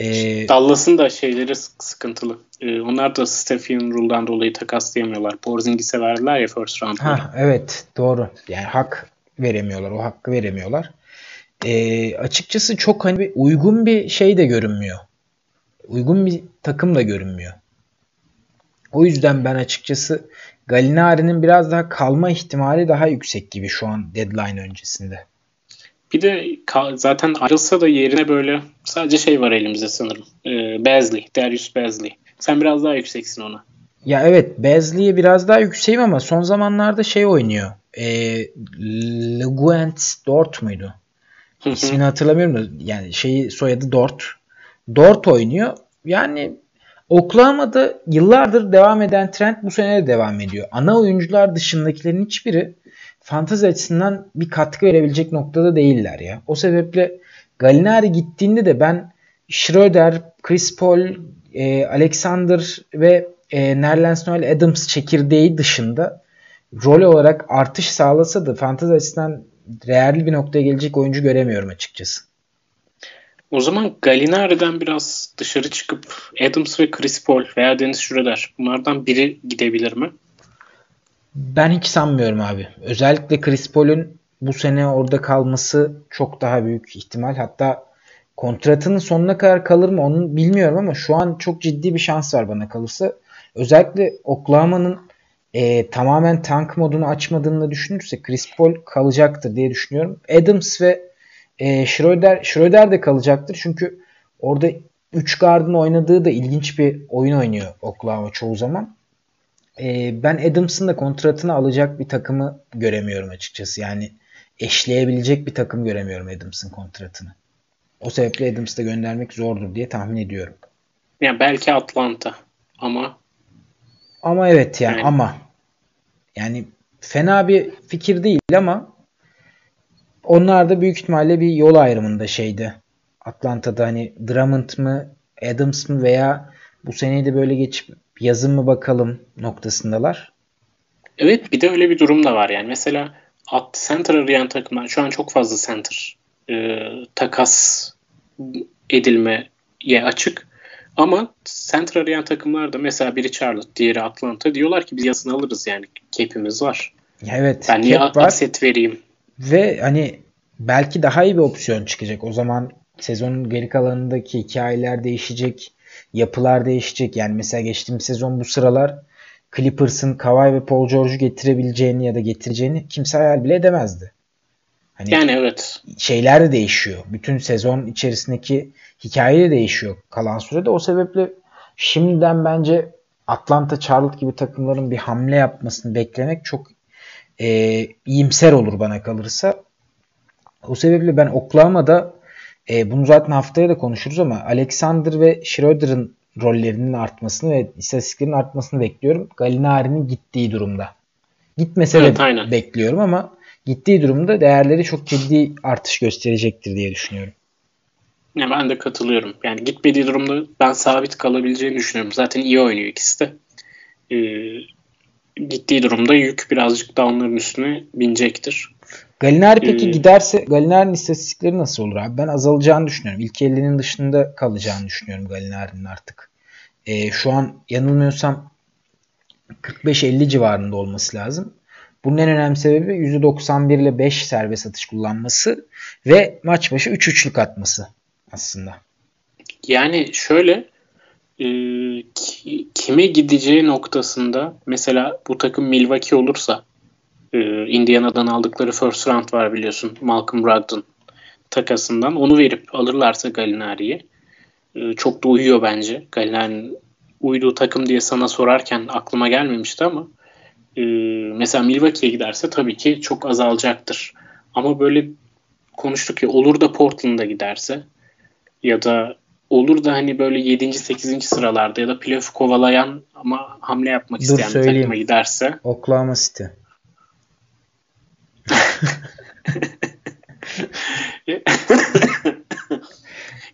[SPEAKER 2] Ee, Dallas'ın da şeyleri sıkıntılı. Ee, onlar da Stephen Rule'dan dolayı takaslayamıyorlar. Porzingis'e verdiler ya first round.
[SPEAKER 1] Ha, evet doğru. Yani hak veremiyorlar. O hakkı veremiyorlar. Ee, açıkçası çok hani bir uygun bir şey de görünmüyor. Uygun bir takım da görünmüyor. O yüzden ben açıkçası Gallinari'nin biraz daha kalma ihtimali daha yüksek gibi şu an deadline öncesinde.
[SPEAKER 2] Bir de zaten ayrılsa da yerine böyle sadece şey var elimizde sanırım. Ee, Bazley, Darius Bazley. Sen biraz daha yükseksin ona.
[SPEAKER 1] Ya evet Bazley'e biraz daha yükseğim ama son zamanlarda şey oynuyor. E, Le Guent Dort muydu? İsmini hatırlamıyorum da yani şeyi soyadı Dort. Dort oynuyor. Yani Oklahoma'da yıllardır devam eden trend bu sene de devam ediyor. Ana oyuncular dışındakilerin hiçbiri fantezi açısından bir katkı verebilecek noktada değiller ya. O sebeple Gallinari gittiğinde de ben Schroeder, Chris Paul, e, Alexander ve e, Nerlens Noel Adams çekirdeği dışında rol olarak artış sağlasa da fantezi açısından değerli bir noktaya gelecek oyuncu göremiyorum açıkçası.
[SPEAKER 2] O zaman Galinari'den biraz dışarı çıkıp Adams ve Chris Paul veya Dennis Schroeder bunlardan biri gidebilir mi?
[SPEAKER 1] Ben hiç sanmıyorum abi. Özellikle Chris Paul'un bu sene orada kalması çok daha büyük ihtimal. Hatta kontratının sonuna kadar kalır mı onu bilmiyorum ama şu an çok ciddi bir şans var bana kalırsa. Özellikle Oklahoma'nın e, tamamen tank modunu açmadığını düşünürsek Chris Paul kalacaktır diye düşünüyorum. Adams ve e, Schroeder, Schroeder de kalacaktır. Çünkü orada 3 gardın oynadığı da ilginç bir oyun oynuyor Oklahoma çoğu zaman. E, ben Adams'ın da kontratını alacak bir takımı göremiyorum açıkçası. Yani eşleyebilecek bir takım göremiyorum Adams'ın kontratını. O sebeple Adams'ı da göndermek zordur diye tahmin ediyorum.
[SPEAKER 2] Yani belki Atlanta ama
[SPEAKER 1] ama evet yani, yani ama yani fena bir fikir değil ama onlar da büyük ihtimalle bir yol ayrımında şeydi. Atlanta'da hani Drummond mı Adams mı veya bu seneyi de böyle geçip yazın mı bakalım noktasındalar.
[SPEAKER 2] Evet bir de öyle bir durum da var yani. Mesela at center arayan takımlar şu an çok fazla center e, takas edilmeye açık. Ama center arayan takımlar da mesela biri Charlotte, diğeri Atlanta diyorlar ki biz yazın alırız yani cap'imiz var.
[SPEAKER 1] Evet.
[SPEAKER 2] Ben niye var. asset vereyim
[SPEAKER 1] ve hani belki daha iyi bir opsiyon çıkacak. O zaman sezonun geri kalanındaki hikayeler değişecek. Yapılar değişecek. Yani mesela geçtiğimiz sezon bu sıralar Clippers'ın Kawhi ve Paul George'u getirebileceğini ya da getireceğini kimse hayal bile edemezdi.
[SPEAKER 2] Hani yani evet.
[SPEAKER 1] Şeyler de değişiyor. Bütün sezon içerisindeki hikaye de değişiyor kalan sürede. O sebeple şimdiden bence Atlanta Charlotte gibi takımların bir hamle yapmasını beklemek çok e, iyimser olur bana kalırsa. O sebeple ben Oklahoma'da e, bunu zaten haftaya da konuşuruz ama Alexander ve Schroeder'ın rollerinin artmasını ve istatistiklerin artmasını bekliyorum. Galinari'nin gittiği durumda. Gitmese evet, de aynen. bekliyorum ama gittiği durumda değerleri çok ciddi artış gösterecektir diye düşünüyorum.
[SPEAKER 2] Ya ben de katılıyorum. Yani gitmediği durumda ben sabit kalabileceğini düşünüyorum. Zaten iyi oynuyor ikisi de. Ee, gittiği durumda yük birazcık daha onların üstüne binecektir.
[SPEAKER 1] Galinari peki ee, giderse Galinari'nin istatistikleri nasıl olur abi? Ben azalacağını düşünüyorum. İlk 50'nin dışında kalacağını düşünüyorum Galinari'nin artık. Ee, şu an yanılmıyorsam 45-50 civarında olması lazım. Bunun en önemli sebebi %91 ile 5 serbest atış kullanması ve maç başı 3 üçlük atması aslında.
[SPEAKER 2] Yani şöyle e, kime gideceği noktasında mesela bu takım Milwaukee olursa e, Indiana'dan aldıkları first round var biliyorsun Malcolm Brogdon takasından onu verip alırlarsa Galinari'yi e, çok da uyuyor bence. Galinari'nin uyduğu takım diye sana sorarken aklıma gelmemişti ama e, mesela Milwaukee'ye giderse tabii ki çok azalacaktır. Ama böyle konuştuk ya olur da Portland'a giderse ya da olur da hani böyle 7. 8. sıralarda ya da playoff kovalayan ama hamle yapmak Dur, isteyen bir takıma giderse.
[SPEAKER 1] Oklahoma City.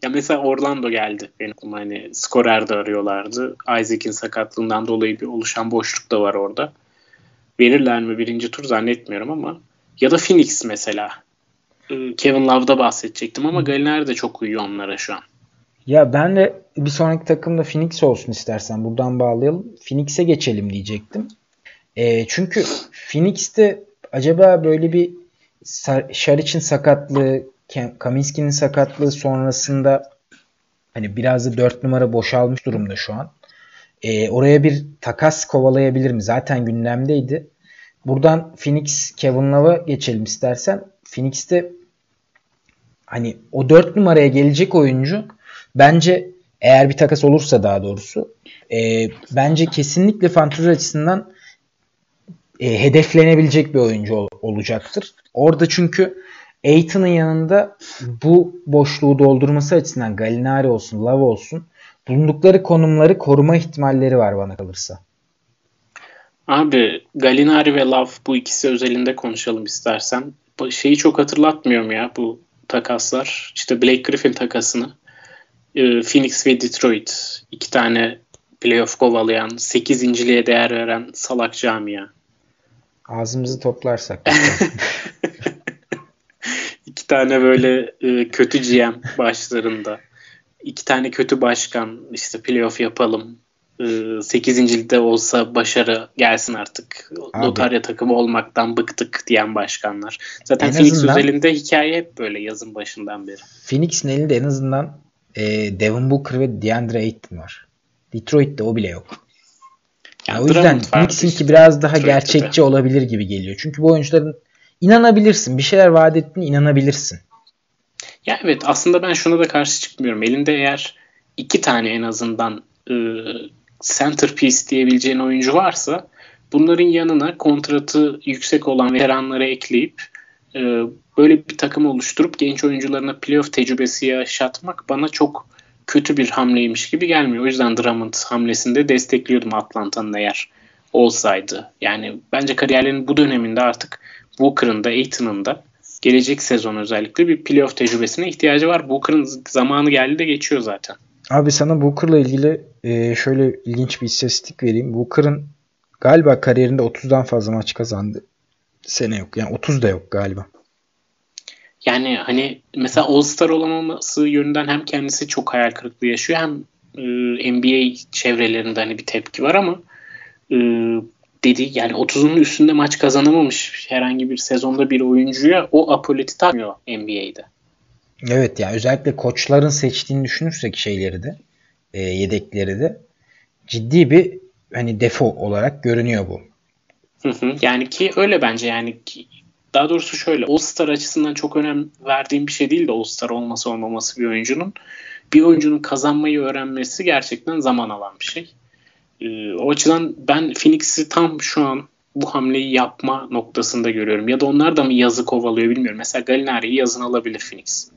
[SPEAKER 2] Ya mesela Orlando geldi benim hani skorer de arıyorlardı. Isaac'in sakatlığından dolayı bir oluşan boşluk da var orada. Verirler mi birinci tur zannetmiyorum ama ya da Phoenix mesela. Ee, Kevin Love'da bahsedecektim ama Galiner de çok uyuyor onlara şu an.
[SPEAKER 1] Ya ben de bir sonraki takımda Phoenix olsun istersen. Buradan bağlayalım. Phoenix'e geçelim diyecektim. E, çünkü Phoenix'te acaba böyle bir Şaric'in sakatlığı, Kaminski'nin sakatlığı sonrasında hani biraz da 4 numara boşalmış durumda şu an. E, oraya bir takas kovalayabilir mi? Zaten gündemdeydi. Buradan Phoenix Kevin Love'a geçelim istersen. Phoenix'te hani o 4 numaraya gelecek oyuncu bence eğer bir takas olursa daha doğrusu e, bence kesinlikle fantezi açısından e, hedeflenebilecek bir oyuncu ol, olacaktır. Orada çünkü Aiton'un yanında bu boşluğu doldurması açısından Galinari olsun, Love olsun bulundukları konumları koruma ihtimalleri var bana kalırsa.
[SPEAKER 2] Abi Galinari ve Love bu ikisi özelinde konuşalım istersen. Şeyi çok hatırlatmıyorum ya bu takaslar. İşte Blake Griffin takasını. E, Phoenix ve Detroit. iki tane playoff kovalayan, 8.liğe değer veren salak camia.
[SPEAKER 1] Ağzımızı toplarsak.
[SPEAKER 2] iki tane böyle e, kötü GM başlarında. iki tane kötü başkan işte playoff yapalım. E, 8. olsa başarı gelsin artık. Abi. Lotarya takımı olmaktan bıktık diyen başkanlar. Zaten en Phoenix azından, özelinde hikaye hep böyle yazın başından beri.
[SPEAKER 1] Phoenix'in elinde en azından e, Devin Booker ve DeAndre Ayton var. Detroit'te o bile yok. Yani o yüzden Knicks'inki biraz daha gerçekçi de. olabilir gibi geliyor. Çünkü bu oyuncuların inanabilirsin. Bir şeyler vaat ettiğine inanabilirsin.
[SPEAKER 2] Ya evet aslında ben şuna da karşı çıkmıyorum. Elinde eğer iki tane en azından e, centerpiece diyebileceğin oyuncu varsa bunların yanına kontratı yüksek olan veteranları ekleyip e, böyle bir takım oluşturup genç oyuncularına playoff tecrübesi yaşatmak bana çok kötü bir hamleymiş gibi gelmiyor. O yüzden Drummond hamlesinde destekliyordum Atlanta'nın eğer olsaydı. Yani bence kariyerinin bu döneminde artık Booker'ın da Aiton'un da gelecek sezon özellikle bir playoff tecrübesine ihtiyacı var. Booker'ın zamanı geldi de geçiyor zaten.
[SPEAKER 1] Abi sana Booker'la ilgili e, şöyle ilginç bir istatistik vereyim. Booker'ın galiba kariyerinde 30'dan fazla maç kazandı. Sene yok. Yani 30 da yok galiba.
[SPEAKER 2] Yani hani mesela All-Star olamaması yönünden hem kendisi çok hayal kırıklığı yaşıyor hem e, NBA çevrelerinde hani bir tepki var ama e, dedi yani 30'un üstünde maç kazanamamış herhangi bir sezonda bir oyuncuya o apoleti takmıyor NBA'de.
[SPEAKER 1] Evet ya yani özellikle koçların seçtiğini düşünürsek şeyleri de e, yedekleri de ciddi bir hani defo olarak görünüyor bu.
[SPEAKER 2] Hı hı. Yani ki öyle bence yani ki daha doğrusu şöyle All-Star açısından çok önem verdiğim bir şey değil de All-Star olması olmaması bir oyuncunun. Bir oyuncunun kazanmayı öğrenmesi gerçekten zaman alan bir şey. Ee, o açıdan ben Phoenix'i tam şu an bu hamleyi yapma noktasında görüyorum. Ya da onlar da mı yazı kovalıyor bilmiyorum. Mesela Galinari'yi yazın alabilir Phoenix.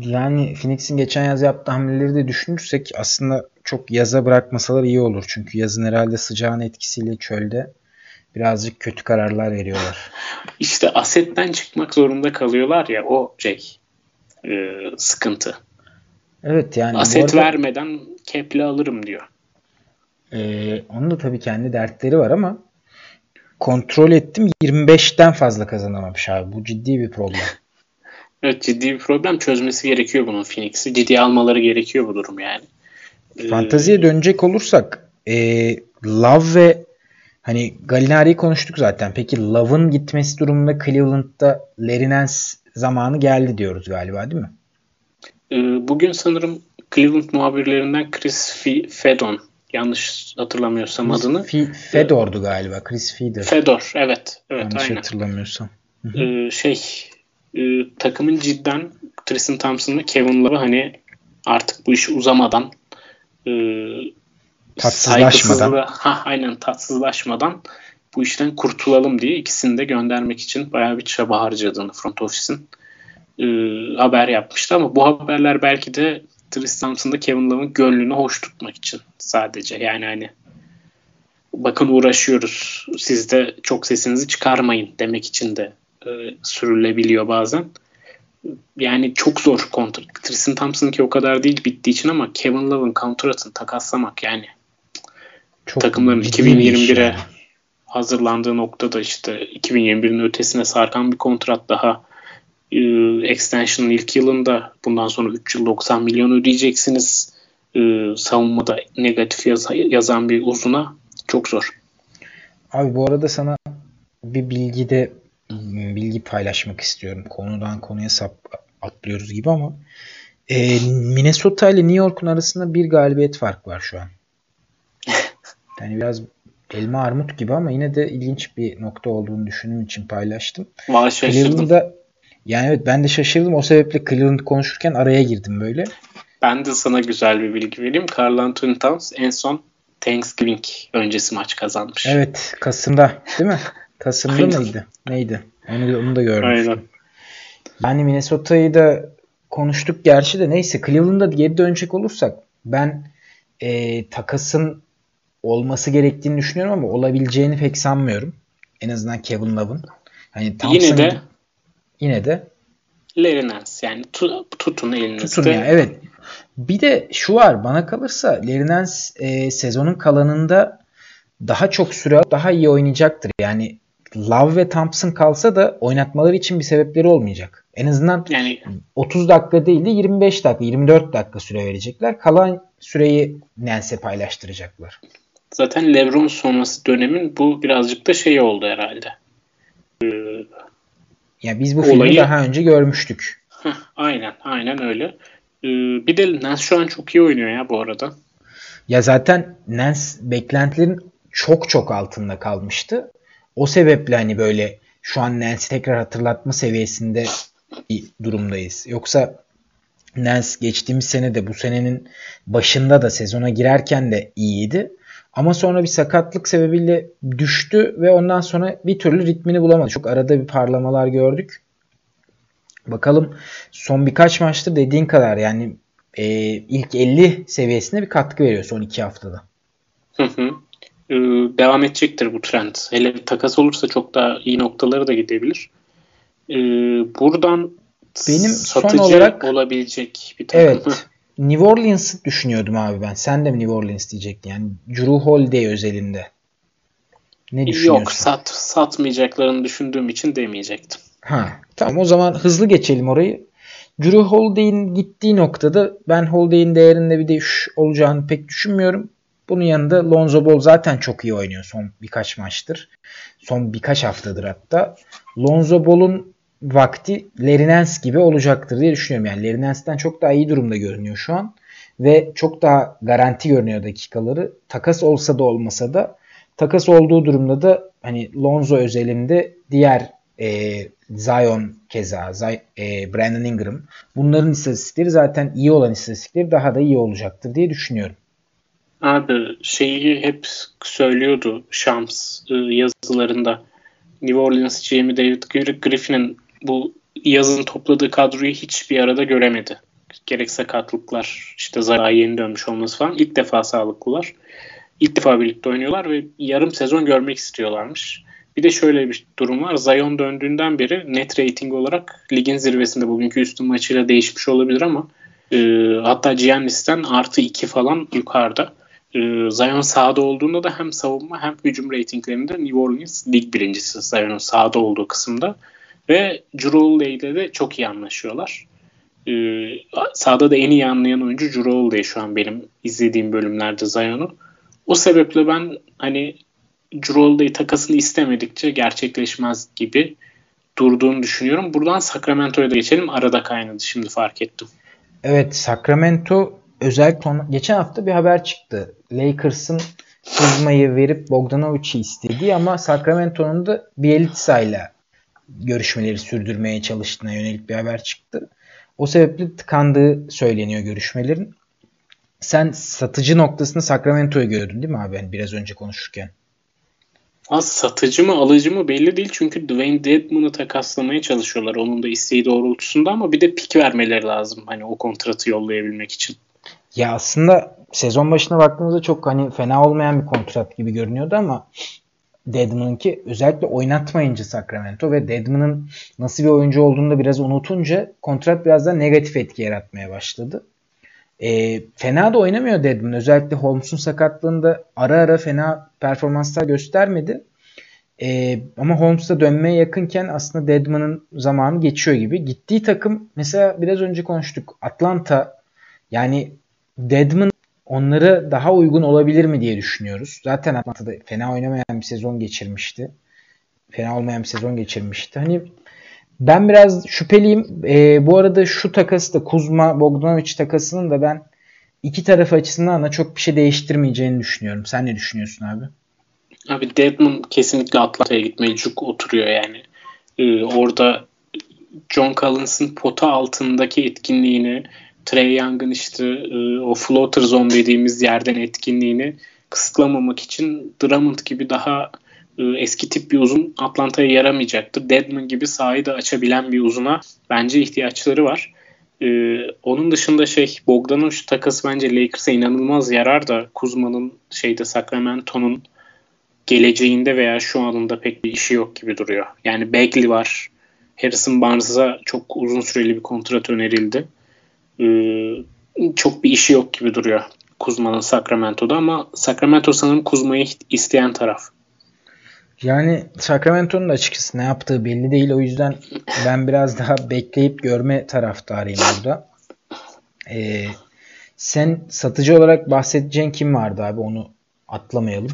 [SPEAKER 1] Yani Phoenix'in geçen yaz yaptığı hamleleri de düşünürsek aslında çok yaza bırakmasalar iyi olur. Çünkü yazın herhalde sıcağın etkisiyle çölde birazcık kötü kararlar veriyorlar.
[SPEAKER 2] İşte asetten çıkmak zorunda kalıyorlar ya o şey e, sıkıntı.
[SPEAKER 1] Evet yani.
[SPEAKER 2] Aset arada, vermeden keple alırım diyor.
[SPEAKER 1] E, onun da tabii kendi dertleri var ama kontrol ettim 25'ten fazla kazanamamış abi. Bu ciddi bir problem.
[SPEAKER 2] evet ciddi bir problem. Çözmesi gerekiyor bunun Phoenix'i. Ciddiye almaları gerekiyor bu durum yani.
[SPEAKER 1] Ee, Fantaziye dönecek olursak e, Love ve hani Galinari'yi konuştuk zaten. Peki Love'ın gitmesi durumunda Cleveland'da Larry Nance zamanı geldi diyoruz galiba değil mi?
[SPEAKER 2] Ee, bugün sanırım Cleveland muhabirlerinden Chris Fedon yanlış hatırlamıyorsam Chris adını.
[SPEAKER 1] F- Fedor'du galiba. Chris Fedor.
[SPEAKER 2] Fedor evet. evet
[SPEAKER 1] yanlış
[SPEAKER 2] aynen.
[SPEAKER 1] hatırlamıyorsam.
[SPEAKER 2] Ee, şey e, takımın cidden Tristan Thompson'la Kevin Love'ı hani artık bu iş uzamadan e,
[SPEAKER 1] tatsızlaşmadan
[SPEAKER 2] ha aynen tatsızlaşmadan bu işten kurtulalım diye ikisini de göndermek için bayağı bir çaba harcadığını front office'in e, haber yapmıştı ama bu haberler belki de Tristan Thompson'da Kevin Love'ın gönlünü hoş tutmak için sadece. Yani hani bakın uğraşıyoruz siz de çok sesinizi çıkarmayın demek için de e, sürülebiliyor bazen. Yani çok zor kontrat. Tristan Thompson'ınki o kadar değil bittiği için ama Kevin Love'ın kontratını takaslamak yani çok takımların 2021'e yani. hazırlandığı noktada işte 2021'in ötesine sarkan bir kontrat daha e, extension'ın ilk yılında bundan sonra 3 yıl 90 milyon ödeyeceksiniz. E, savunmada negatif yaz, yazan bir uzuna çok zor.
[SPEAKER 1] Abi bu arada sana bir bilgi de bilgi paylaşmak istiyorum. Konudan konuya sap atlıyoruz gibi ama e, Minnesota ile New York'un arasında bir galibiyet fark var şu an. Yani biraz elma armut gibi ama yine de ilginç bir nokta olduğunu düşündüğüm için paylaştım.
[SPEAKER 2] Vay şaşırdım.
[SPEAKER 1] Yani evet ben de şaşırdım. O sebeple Cleveland konuşurken araya girdim böyle.
[SPEAKER 2] Ben de sana güzel bir bilgi vereyim. Carl Anthony Towns en son Thanksgiving öncesi maç kazanmış.
[SPEAKER 1] Evet. Kasım'da değil mi? Kasım'da mıydı? Neydi? Onu, onu da görmüştüm. Aynen. Yani Minnesota'yı da konuştuk gerçi de neyse Cleveland'a geri dönecek olursak ben e, takasın olması gerektiğini düşünüyorum ama olabileceğini pek sanmıyorum. En azından Kevin Love'ın. Hani
[SPEAKER 2] Yine de
[SPEAKER 1] Yine de
[SPEAKER 2] Larry Nance yani tu, tutun elinizde.
[SPEAKER 1] Tutun ya evet. Bir de şu var bana kalırsa Larry Nance e, sezonun kalanında daha çok süre daha iyi oynayacaktır. Yani Love ve Thompson kalsa da oynatmaları için bir sebepleri olmayacak. En azından yani 30 dakika değil de 25 dakika, 24 dakika süre verecekler. Kalan süreyi Nance'e paylaştıracaklar.
[SPEAKER 2] Zaten LeBron sonrası dönemin bu birazcık da şey oldu herhalde. Ee,
[SPEAKER 1] ya biz bu Olayı... filmi daha önce görmüştük.
[SPEAKER 2] Heh, aynen, aynen öyle. Ee, bir de Nance şu an çok iyi oynuyor ya bu arada.
[SPEAKER 1] Ya zaten Nance beklentilerin çok çok altında kalmıştı. O sebeple hani böyle şu an Nance'i tekrar hatırlatma seviyesinde bir durumdayız. Yoksa Nance geçtiğimiz sene de bu senenin başında da sezona girerken de iyiydi. Ama sonra bir sakatlık sebebiyle düştü ve ondan sonra bir türlü ritmini bulamadı. Çok arada bir parlamalar gördük. Bakalım son birkaç maçta dediğin kadar yani e, ilk 50 seviyesinde bir katkı veriyor son iki haftada.
[SPEAKER 2] Hı hı. Ee, devam edecektir bu trend. Hele bir takas olursa çok daha iyi noktaları da gidebilir. Ee, buradan benim son olarak olabilecek bir takım.
[SPEAKER 1] Evet. New Orleans düşünüyordum abi ben. Sen de mi New Orleans diyecektin? Yani Drew Holiday özelinde.
[SPEAKER 2] Ne düşünüyorsun? Yok sat, satmayacaklarını düşündüğüm için demeyecektim.
[SPEAKER 1] Ha, tamam o zaman hızlı geçelim orayı. Drew Holiday'in gittiği noktada ben Holiday'in değerinde bir değiş olacağını pek düşünmüyorum. Bunun yanında Lonzo Ball zaten çok iyi oynuyor son birkaç maçtır. Son birkaç haftadır hatta. Lonzo Ball'un vakti Lerinens gibi olacaktır diye düşünüyorum. Yani Lerinens'ten çok daha iyi durumda görünüyor şu an. Ve çok daha garanti görünüyor dakikaları. Takas olsa da olmasa da takas olduğu durumda da hani Lonzo özelinde diğer e, Zion keza Zay, e, Brandon Ingram bunların istatistikleri zaten iyi olan istatistikleri daha da iyi olacaktır diye düşünüyorum.
[SPEAKER 2] Abi şeyi hep söylüyordu Shams e, yazılarında. New Orleans GM'i David Griffin'in bu yazın topladığı kadroyu hiçbir arada göremedi. Gerek sakatlıklar, işte Zara yeni dönmüş olması falan. ilk defa sağlıklılar. İlk defa birlikte oynuyorlar ve yarım sezon görmek istiyorlarmış. Bir de şöyle bir durum var. Zion döndüğünden beri net rating olarak ligin zirvesinde bugünkü üstün maçıyla değişmiş olabilir ama e, hatta Giannis'ten artı 2 falan yukarıda. E, Zion sahada olduğunda da hem savunma hem hücum ratinglerinde New Orleans lig birincisi Zion'un sahada olduğu kısımda. Ve Drew ile de çok iyi anlaşıyorlar. Ee, sahada da en iyi anlayan oyuncu Drew şu an benim izlediğim bölümlerde Zion'u. O sebeple ben hani Drew takasını istemedikçe gerçekleşmez gibi durduğunu düşünüyorum. Buradan Sacramento'ya da geçelim. Arada kaynadı şimdi fark ettim.
[SPEAKER 1] Evet Sacramento özellikle geçen hafta bir haber çıktı. Lakers'ın Kuzma'yı verip Bogdanovic'i istediği ama Sacramento'nun da Bielitsa ile görüşmeleri sürdürmeye çalıştığına yönelik bir haber çıktı. O sebeple tıkandığı söyleniyor görüşmelerin. Sen satıcı noktasında Sacramento'yu gördün değil mi abi? Yani biraz önce konuşurken.
[SPEAKER 2] Az satıcı mı alıcı mı belli değil çünkü Dwayne Dedmon'u takaslamaya çalışıyorlar onun da isteği doğrultusunda ama bir de pik vermeleri lazım hani o kontratı yollayabilmek için.
[SPEAKER 1] Ya aslında sezon başına baktığımızda çok hani fena olmayan bir kontrat gibi görünüyordu ama Deadman'ınki özellikle oynatmayınca Sacramento ve Deadman'ın nasıl bir oyuncu olduğunu da biraz unutunca kontrat biraz da negatif etki yaratmaya başladı. E, fena da oynamıyor Deadman. Özellikle Holmes'un sakatlığında ara ara fena performanslar göstermedi. E, ama Holmes'a dönmeye yakınken aslında Deadman'ın zamanı geçiyor gibi. Gittiği takım mesela biraz önce konuştuk. Atlanta yani Deadman onlara daha uygun olabilir mi diye düşünüyoruz. Zaten Atlanta'da fena oynamayan bir sezon geçirmişti. Fena olmayan bir sezon geçirmişti. Hani ben biraz şüpheliyim. E, bu arada şu takası da Kuzma Bogdanovic takasının da ben iki taraf açısından da çok bir şey değiştirmeyeceğini düşünüyorum. Sen ne düşünüyorsun abi?
[SPEAKER 2] Abi Deadman kesinlikle Atlanta'ya gitmeye cuk oturuyor yani. Ee, orada John Collins'ın pota altındaki etkinliğini Trey Young'ın işte e, o floater zone dediğimiz yerden etkinliğini kısıtlamamak için Drummond gibi daha e, eski tip bir uzun Atlanta'ya yaramayacaktır. Deadman gibi sahayı da açabilen bir uzuna bence ihtiyaçları var. Ee, onun dışında şey Bogdanovic takası bence Lakers'a inanılmaz yarar da Kuzma'nın şeyde Sacramento'nun geleceğinde veya şu anında pek bir işi yok gibi duruyor. Yani Bagley var. Harrison Barnes'a çok uzun süreli bir kontrat önerildi. Ee, çok bir işi yok gibi duruyor Kuzma'nın Sacramento'da ama Sacramento sanırım Kuzma'yı isteyen taraf.
[SPEAKER 1] Yani Sacramento'nun açıkçası ne yaptığı belli değil. O yüzden ben biraz daha bekleyip görme taraftarıyım burada. Ee, sen satıcı olarak bahsedeceğin kim vardı abi onu atlamayalım.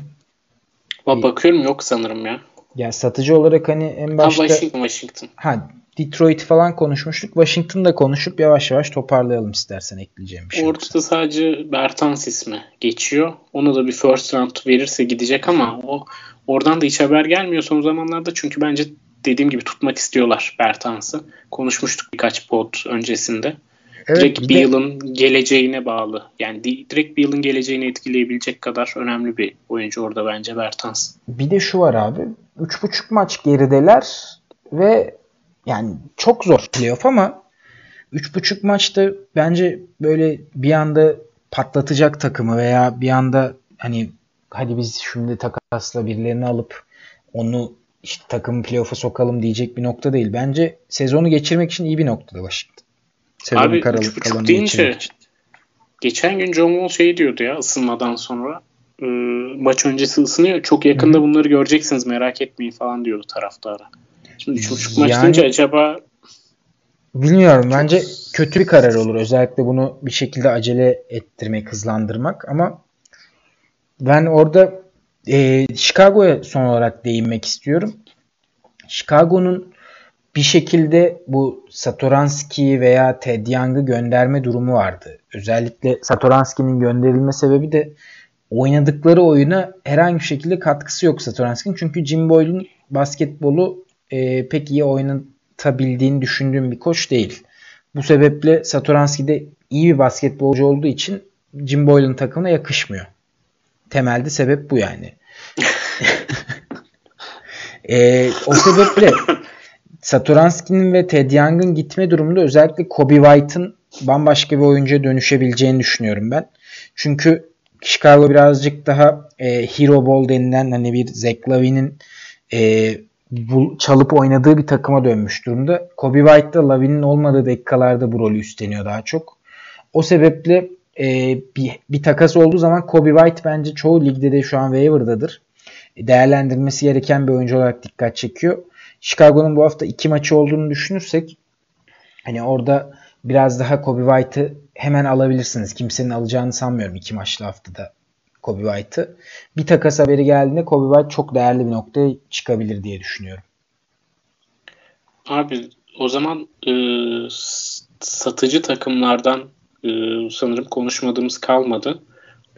[SPEAKER 2] Bakıyorum yok sanırım ya.
[SPEAKER 1] Ya satıcı olarak hani en başta...
[SPEAKER 2] Ha, Washington, Washington.
[SPEAKER 1] Ha Detroit falan konuşmuştuk. Washington'da konuşup yavaş yavaş toparlayalım istersen ekleyeceğim bir şey.
[SPEAKER 2] Orada yoksa. sadece Bertans ismi geçiyor. Ona da bir first round verirse gidecek ama o oradan da hiç haber gelmiyor son zamanlarda. Çünkü bence dediğim gibi tutmak istiyorlar Bertans'ı. Konuşmuştuk birkaç pod öncesinde. Evet, direkt bir yılın de... geleceğine bağlı. Yani direkt bir yılın geleceğini etkileyebilecek kadar önemli bir oyuncu orada bence Bertans.
[SPEAKER 1] Bir de şu var abi. 3.5 maç gerideler ve yani çok zor playoff ama 3.5 maçta bence böyle bir anda patlatacak takımı veya bir anda hani hadi biz şimdi takasla birilerini alıp onu işte takımı playoff'a sokalım diyecek bir nokta değil. Bence sezonu geçirmek için iyi bir noktada Washington.
[SPEAKER 2] Sezonu Abi 3.5 deyince geçen gün John Wall şey diyordu ya ısınmadan sonra e, maç öncesi ısınıyor. Çok yakında Hı-hı. bunları göreceksiniz merak etmeyin falan diyordu taraftara. Şimdi 3.5 maç yani, deyince acaba
[SPEAKER 1] Bilmiyorum. Bence kötü bir karar olur. Özellikle bunu bir şekilde acele ettirmek, hızlandırmak. Ama ben orada e, Chicago'ya son olarak değinmek istiyorum. Chicago'nun bir şekilde bu Satoranski veya Ted Young'ı gönderme durumu vardı. Özellikle Satoranski'nin gönderilme sebebi de oynadıkları oyuna herhangi bir şekilde katkısı yok Satoranski'nin. Çünkü Jim Boyle'un basketbolu e, pek iyi oynatabildiğini düşündüğüm bir koç değil. Bu sebeple Satoranski de iyi bir basketbolcu olduğu için Jim Boyle'ın takımına yakışmıyor. temelde sebep bu yani. e, o sebeple Satoranski'nin ve Ted Young'ın gitme durumunda özellikle Kobe White'ın bambaşka bir oyuncuya dönüşebileceğini düşünüyorum ben. Çünkü Chicago birazcık daha e, hero ball denilen hani bir Zach Lavin'in e, çalıp oynadığı bir takıma dönmüş durumda. Kobe White da Lavin'in olmadığı dakikalarda bu rolü üstleniyor daha çok. O sebeple e, bir, bir takas olduğu zaman Kobe White bence çoğu ligde de şu an waiver'dadır. Değerlendirmesi gereken bir oyuncu olarak dikkat çekiyor. Chicago'nun bu hafta iki maçı olduğunu düşünürsek hani orada biraz daha Kobe White'ı hemen alabilirsiniz. Kimsenin alacağını sanmıyorum iki maçlı haftada Kobe White'ı. Bir takas haberi geldiğinde Kobe White çok değerli bir noktaya çıkabilir diye düşünüyorum.
[SPEAKER 2] Abi o zaman e, satıcı takımlardan e, sanırım konuşmadığımız kalmadı.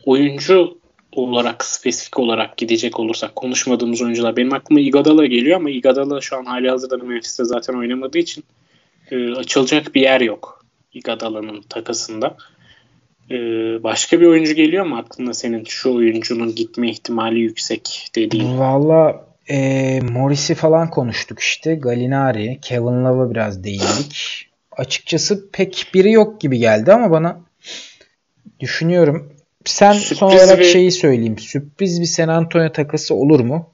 [SPEAKER 2] Oyuncu olarak spesifik olarak gidecek olursak konuşmadığımız oyuncular benim aklıma Igadala geliyor ama Igadala şu an hali hazırda Memphis'te zaten oynamadığı için e, açılacak bir yer yok Igadala'nın takasında. E, başka bir oyuncu geliyor mu aklına senin şu oyuncunun gitme ihtimali yüksek dediğin?
[SPEAKER 1] Valla e, Morris'i falan konuştuk işte. Galinari, Kevin Love'a biraz değindik. Açıkçası pek biri yok gibi geldi ama bana düşünüyorum. Sen Sürpriz son olarak bir... şeyi söyleyeyim. Sürpriz bir San Antonio takası olur mu?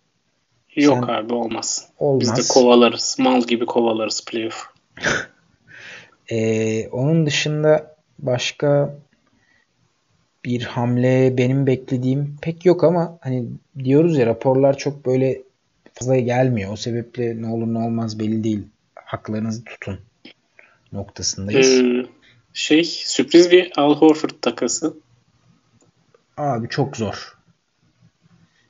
[SPEAKER 2] Yok Sen... abi olmaz. Olmaz. Biz de kovalarız. Mal gibi kovalarız playoff.
[SPEAKER 1] ee, onun dışında başka bir hamle benim beklediğim pek yok ama hani diyoruz ya raporlar çok böyle fazla gelmiyor. O sebeple ne olur ne olmaz belli değil. Haklarınızı tutun noktasındayız. Ee,
[SPEAKER 2] şey sürpriz bir Al Horford takası.
[SPEAKER 1] Abi çok zor.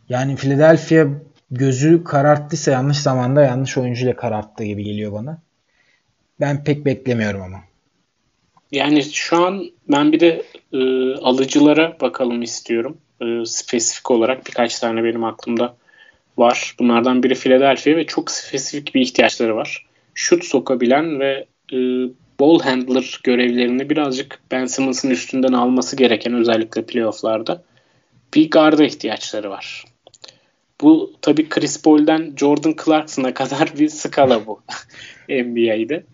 [SPEAKER 1] Yani Philadelphia gözü kararttıysa yanlış zamanda yanlış oyuncuyla kararttı gibi geliyor bana. Ben pek beklemiyorum ama.
[SPEAKER 2] Yani şu an ben bir de e, alıcılara bakalım istiyorum. E, spesifik olarak birkaç tane benim aklımda var. Bunlardan biri Philadelphia ve çok spesifik bir ihtiyaçları var. Şut sokabilen ve e, ball handler görevlerini birazcık Ben Simmons'ın üstünden alması gereken özellikle playofflarda bir garda ihtiyaçları var. Bu tabii Chris Paul'den Jordan Clarkson'a kadar bir skala bu NBA'de.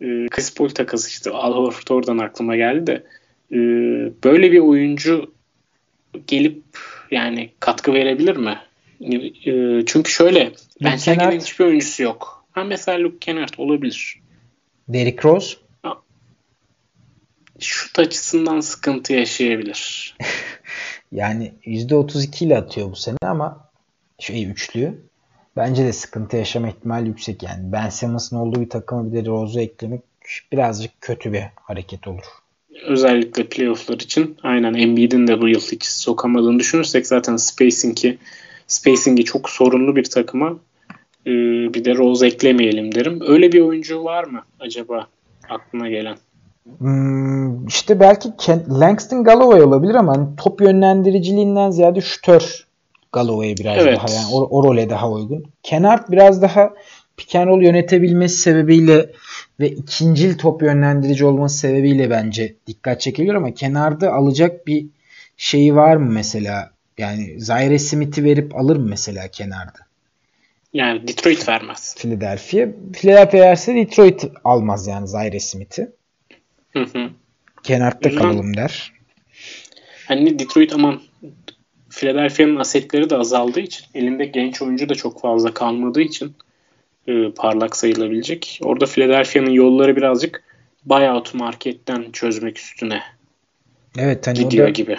[SPEAKER 2] Ee, Chris Paul takası işte Al Horford oradan aklıma geldi de e, böyle bir oyuncu gelip yani katkı verebilir mi? E, çünkü şöyle ben Kennard hiçbir oyuncusu yok. Ha mesela Luke Kennard olabilir.
[SPEAKER 1] Derrick Rose?
[SPEAKER 2] Şut açısından sıkıntı yaşayabilir.
[SPEAKER 1] yani %32 ile atıyor bu sene ama şey üçlü. Bence de sıkıntı yaşama ihtimali yüksek yani. Ben Simmons'ın olduğu bir takıma bir de Rose'u eklemek birazcık kötü bir hareket olur.
[SPEAKER 2] Özellikle playofflar için. Aynen Embiid'in de bu yıl hiç sokamadığını düşünürsek zaten spacing'i spacing'i çok sorunlu bir takıma e, bir de Rose eklemeyelim derim. Öyle bir oyuncu var mı acaba aklına gelen?
[SPEAKER 1] Hmm, işte belki Langston Galloway olabilir ama hani top yönlendiriciliğinden ziyade şütör Galloway biraz evet. daha yani o, o role daha uygun. Kenard biraz daha pick and roll yönetebilmesi sebebiyle ve ikincil top yönlendirici olması sebebiyle bence dikkat çekiliyor ama kenarda alacak bir şeyi var mı mesela? Yani Zaire Smith'i verip alır mı mesela kenarda?
[SPEAKER 2] Yani Detroit vermez.
[SPEAKER 1] Philadelphia. Philadelphia verse Detroit almaz yani Zaire Smith'i. Kenarda kalalım der.
[SPEAKER 2] Hani Detroit aman Philadelphia'nın asetleri de azaldığı için elinde genç oyuncu da çok fazla kalmadığı için e, parlak sayılabilecek. Orada Philadelphia'nın yolları birazcık buyout marketten çözmek üstüne
[SPEAKER 1] evet, hani gidiyor gibi.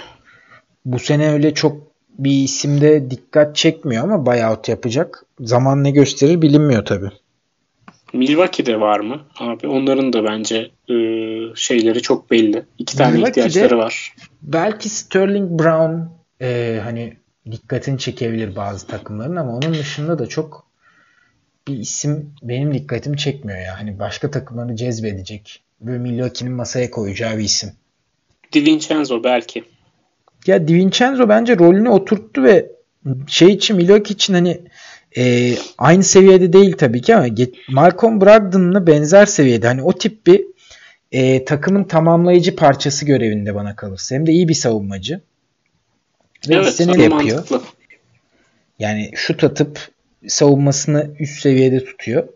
[SPEAKER 1] Bu sene öyle çok bir isimde dikkat çekmiyor ama buyout yapacak. Zaman ne gösterir bilinmiyor tabii.
[SPEAKER 2] Milwaukee'de var mı? Abi onların da bence e, şeyleri çok belli. İki tane ihtiyaçları var.
[SPEAKER 1] Belki Sterling Brown e, hani dikkatini çekebilir bazı takımların ama onun dışında da çok bir isim benim dikkatimi çekmiyor ya. Hani başka takımları cezbedecek ve Milwaukee'nin masaya koyacağı bir isim.
[SPEAKER 2] DiVincenzo belki.
[SPEAKER 1] Ya DiVincenzo bence rolünü oturttu ve şey için Milwaukee için hani e, aynı seviyede değil tabii ki ama Malcolm Brogdon'la benzer seviyede. Hani o tip bir e, takımın tamamlayıcı parçası görevinde bana kalırsa. Hem de iyi bir savunmacı. Ve
[SPEAKER 2] evet,
[SPEAKER 1] istediğini yapıyor.
[SPEAKER 2] Mantıklı.
[SPEAKER 1] Yani şut atıp savunmasını üst seviyede tutuyor.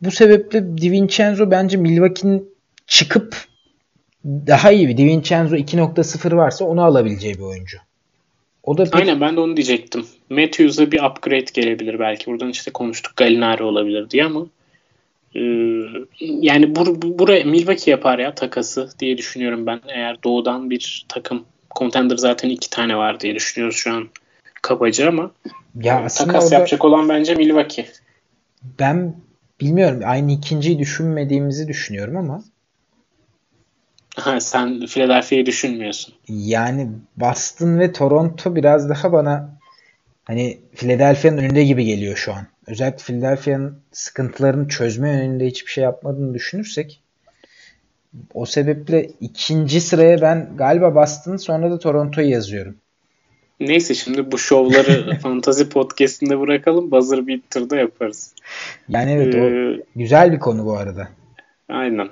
[SPEAKER 1] Bu sebeple DiVincenzo bence Milwaukee'nin çıkıp daha iyi bir DiVincenzo 2.0 varsa onu alabileceği bir oyuncu.
[SPEAKER 2] O da pek... Aynen ben de onu diyecektim. Matthews'a bir upgrade gelebilir belki. Buradan işte konuştuk Gallinari olabilir diye ama e, yani bur, buraya Milwaukee yapar ya takası diye düşünüyorum ben. Eğer doğudan bir takım contender zaten iki tane var diye düşünüyoruz şu an kabaca ama ya takas orada... yapacak olan bence Milwaukee.
[SPEAKER 1] Ben bilmiyorum. Aynı ikinciyi düşünmediğimizi düşünüyorum ama
[SPEAKER 2] Ha, sen Philadelphia'yı düşünmüyorsun.
[SPEAKER 1] Yani Boston ve Toronto biraz daha bana hani Philadelphia'nın önünde gibi geliyor şu an. Özellikle Philadelphia'nın sıkıntılarını çözme yönünde hiçbir şey yapmadığını düşünürsek o sebeple ikinci sıraya ben galiba Boston sonra da Toronto'yu yazıyorum.
[SPEAKER 2] Neyse şimdi bu şovları Fantazi Podcast'inde bırakalım. Buzzer Beater'da yaparız.
[SPEAKER 1] Yani evet ee, o güzel bir konu bu arada.
[SPEAKER 2] Aynen.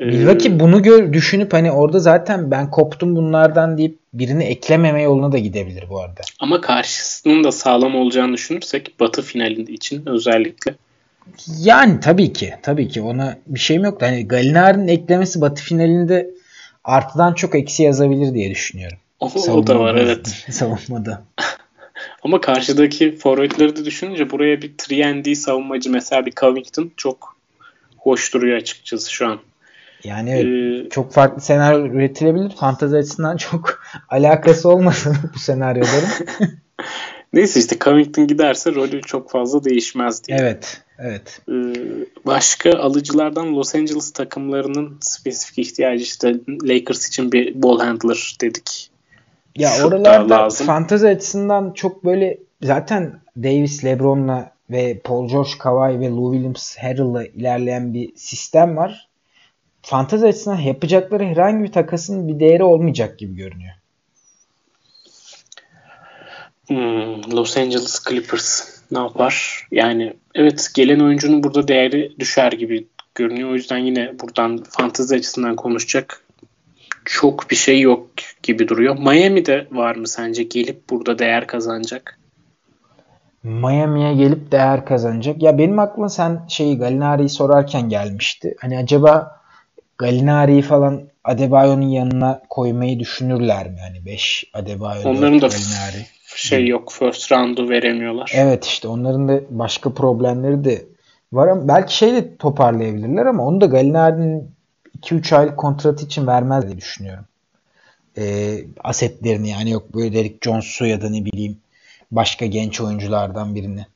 [SPEAKER 1] Milwaukee ee, bunu gör, düşünüp hani orada zaten ben koptum bunlardan deyip birini eklememe yoluna da gidebilir bu arada.
[SPEAKER 2] Ama karşısının da sağlam olacağını düşünürsek Batı finalinde için özellikle.
[SPEAKER 1] Yani tabii ki. Tabii ki ona bir şeyim yok. Hani Galinari'nin eklemesi Batı finalinde artıdan çok eksi yazabilir diye düşünüyorum.
[SPEAKER 2] O, o da var evet.
[SPEAKER 1] Savunmada.
[SPEAKER 2] Ama karşıdaki forvetleri de düşününce buraya bir 3 savunmacı mesela bir Covington çok hoş duruyor açıkçası şu an.
[SPEAKER 1] Yani ee, çok farklı senaryo üretilebilir. Fantezi açısından çok alakası olmasın bu senaryoların.
[SPEAKER 2] Neyse işte Covington giderse rolü çok fazla değişmez diye.
[SPEAKER 1] Evet. Evet.
[SPEAKER 2] Ee, başka alıcılardan Los Angeles takımlarının spesifik ihtiyacı işte Lakers için bir ball handler dedik.
[SPEAKER 1] Ya Şut oralarda fantezi açısından çok böyle zaten Davis, LeBron'la ve Paul George, Kawhi ve Lou Williams, Harrell'la ilerleyen bir sistem var fantezi açısından yapacakları herhangi bir takasın bir değeri olmayacak gibi görünüyor.
[SPEAKER 2] Hmm, Los Angeles Clippers ne yapar? Yani evet gelen oyuncunun burada değeri düşer gibi görünüyor. O yüzden yine buradan fantezi açısından konuşacak çok bir şey yok gibi duruyor. Miami'de var mı sence gelip burada değer kazanacak?
[SPEAKER 1] Miami'ye gelip değer kazanacak. Ya benim aklıma sen şeyi Galinari'yi sorarken gelmişti. Hani acaba Galinari'yi falan Adebayo'nun yanına koymayı düşünürler mi? Yani 5 Adebayo
[SPEAKER 2] Onların da Galinari. Şey yok first round'u veremiyorlar.
[SPEAKER 1] Evet işte onların da başka problemleri de var ama belki şey de toparlayabilirler ama onu da Galinari'nin 2-3 aylık kontratı için vermez diye düşünüyorum. E, asetlerini yani yok böyle Derek Jones'u ya da ne bileyim başka genç oyunculardan birini.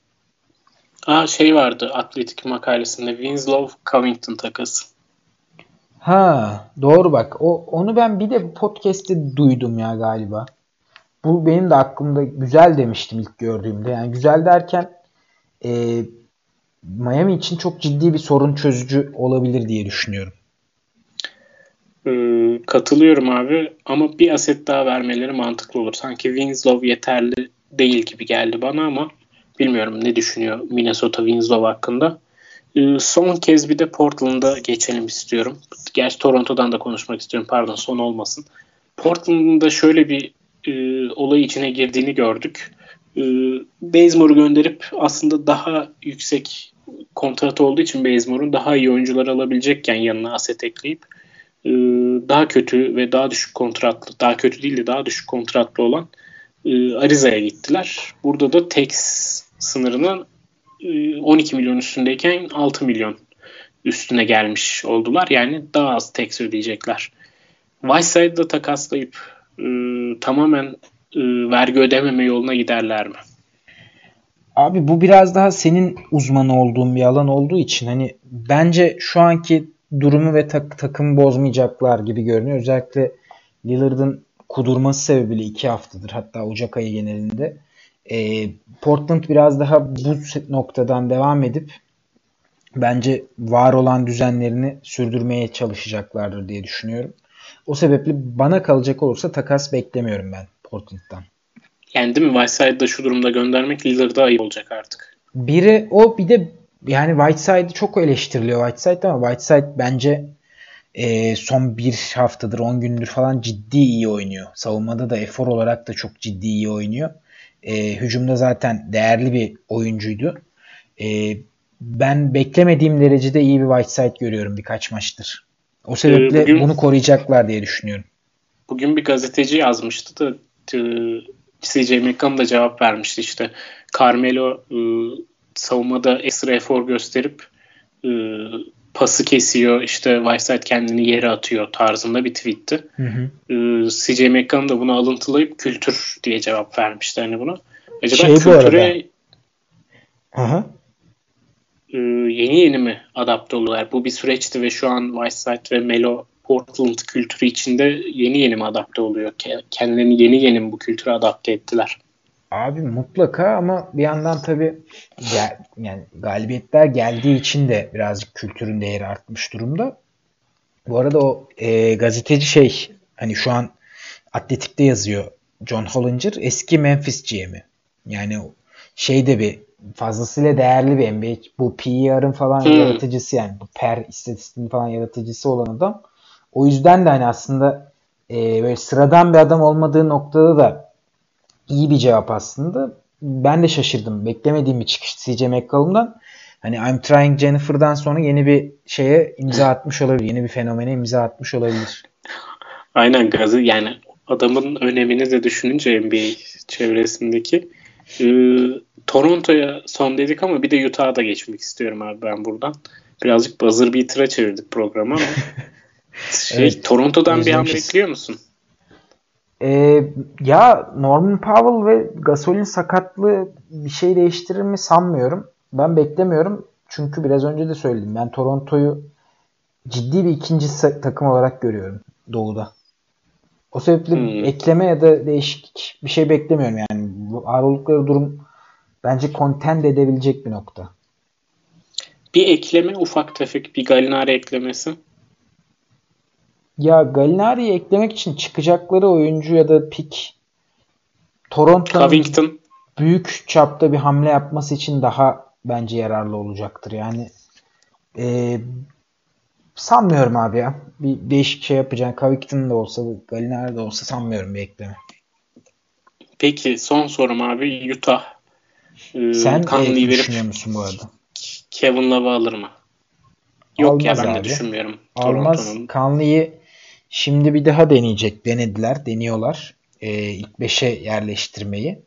[SPEAKER 2] Aa şey vardı atletik makalesinde Winslow Covington takası.
[SPEAKER 1] Ha doğru bak. O onu ben bir de podcast'te duydum ya galiba. Bu benim de aklımda güzel demiştim ilk gördüğümde. Yani güzel derken e, Miami için çok ciddi bir sorun çözücü olabilir diye düşünüyorum.
[SPEAKER 2] Hmm, katılıyorum abi ama bir aset daha vermeleri mantıklı olur. Sanki Winslow yeterli değil gibi geldi bana ama bilmiyorum ne düşünüyor Minnesota Winslow hakkında. Ee, son kez bir de Portland'a geçelim istiyorum. Gerçi Toronto'dan da konuşmak istiyorum. Pardon son olmasın. Portland'ın da şöyle bir e, olay içine girdiğini gördük. E, Bazemore'u gönderip aslında daha yüksek kontrat olduğu için Bazemore'un daha iyi oyuncular alabilecekken yanına aset ekleyip e, daha kötü ve daha düşük kontratlı, daha kötü değil de daha düşük kontratlı olan e, Ariza'ya gittiler. Burada da tax sınırını 12 e, milyon üstündeyken 6 milyon üstüne gelmiş oldular. Yani daha az tax ödeyecekler. Whiteside'da takaslayıp e, tamamen e, vergi ödememe yoluna giderler mi?
[SPEAKER 1] Abi bu biraz daha senin uzman olduğun bir alan olduğu için hani bence şu anki durumu ve tak, takım bozmayacaklar gibi görünüyor. Özellikle Lillard'ın kudurması sebebiyle iki haftadır hatta Ocak ayı genelinde e, Portland biraz daha bu noktadan devam edip bence var olan düzenlerini sürdürmeye çalışacaklardır diye düşünüyorum. O sebeple bana kalacak olursa takas beklemiyorum ben Portland'dan.
[SPEAKER 2] Yani değil mi? Whiteside'da şu durumda göndermek Lillard'a ayıp olacak artık.
[SPEAKER 1] Biri o bir de yani Whiteside çok eleştiriliyor Whiteside ama Whiteside bence e, son bir haftadır 10 gündür falan ciddi iyi oynuyor. Savunmada da efor olarak da çok ciddi iyi oynuyor. E, hücumda zaten değerli bir oyuncuydu. E, ben beklemediğim derecede iyi bir Whiteside görüyorum birkaç maçtır. O sebeple bugün, bunu koruyacaklar diye düşünüyorum.
[SPEAKER 2] Bugün bir gazeteci yazmıştı da e, CJ McCollum da cevap vermişti işte. Carmelo e, savunmada ekstra efor gösterip e, pası kesiyor işte Whiteside kendini yere atıyor tarzında bir tweetti. Hı hı. E, CJ McCollum da bunu alıntılayıp kültür diye cevap vermişti hani bunu. Acaba şey kültüre Aha. E, yeni yeni mi adapte oluyorlar? Bu bir süreçti ve şu an Whiteside ve Melo Portland kültürü içinde yeni yeni mi adapte oluyor? Kendilerini yeni yeni mi bu kültüre adapte ettiler?
[SPEAKER 1] Abi mutlaka ama bir yandan tabii gel, yani galibiyetler geldiği için de birazcık kültürün değeri artmış durumda. Bu arada o e, gazeteci şey hani şu an Atletik'te yazıyor John Hollinger eski Memphis GM'i. Yani şey de bir fazlasıyla değerli bir NBA. Bu PER'ın falan hmm. yaratıcısı yani bu per istatistiğinin falan yaratıcısı olan adam. O yüzden de hani aslında e, böyle sıradan bir adam olmadığı noktada da iyi bir cevap aslında. Ben de şaşırdım. Beklemediğim bir çıkış CJ McCollum'dan. Hani I'm Trying Jennifer'dan sonra yeni bir şeye imza atmış olabilir. Yeni bir fenomene imza atmış olabilir.
[SPEAKER 2] Aynen gazı yani adamın önemini de düşününce NBA çevresindeki e, Toronto'ya son dedik ama bir de Utah'a da geçmek istiyorum abi ben buradan. Birazcık buzzer beater'a çevirdik programı ama şey, evet, Toronto'dan bir an bekliyor musun?
[SPEAKER 1] Ee, ya Norman Powell ve Gasol'in sakatlığı bir şey değiştirir mi sanmıyorum. Ben beklemiyorum. Çünkü biraz önce de söyledim. Ben Toronto'yu ciddi bir ikinci takım olarak görüyorum Doğu'da. O sebeple hmm. ekleme ya da değişik bir şey beklemiyorum. Yani bu ağırlıkları durum bence contend edebilecek bir nokta.
[SPEAKER 2] Bir ekleme ufak tefek bir Galinari eklemesi.
[SPEAKER 1] Ya Galinari'yi eklemek için çıkacakları oyuncu ya da pick Toronto'nun büyük çapta bir hamle yapması için daha bence yararlı olacaktır. Yani e, sanmıyorum abi ya. Bir değişik şey yapacağını Covington da olsa Galinari de olsa sanmıyorum bir ekleme.
[SPEAKER 2] Peki son sorum abi Utah.
[SPEAKER 1] Ee, Sen e, düşünüyor musun bu arada?
[SPEAKER 2] Kevin Love'ı alır mı? Yok Almaz ya ben abi. de düşünmüyorum.
[SPEAKER 1] Almaz. Conley'i Şimdi bir daha deneyecek. Denediler, deniyorlar. E, ilk 5'e yerleştirmeyi.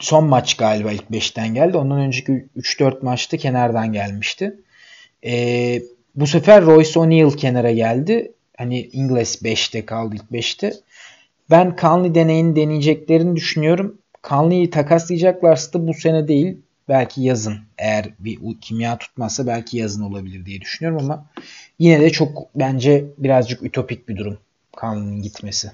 [SPEAKER 1] Son maç galiba ilk 5'ten geldi. Ondan önceki 3-4 maçta kenardan gelmişti. E, bu sefer Royce O'Neal kenara geldi. Hani Ingles 5'te kaldı ilk 5'te. Ben Conley deneyini deneyeceklerini düşünüyorum. Conley'i takaslayacaklarsa da bu sene değil belki yazın eğer bir kimya tutmazsa belki yazın olabilir diye düşünüyorum ama yine de çok bence birazcık ütopik bir durum Conley'nin gitmesi.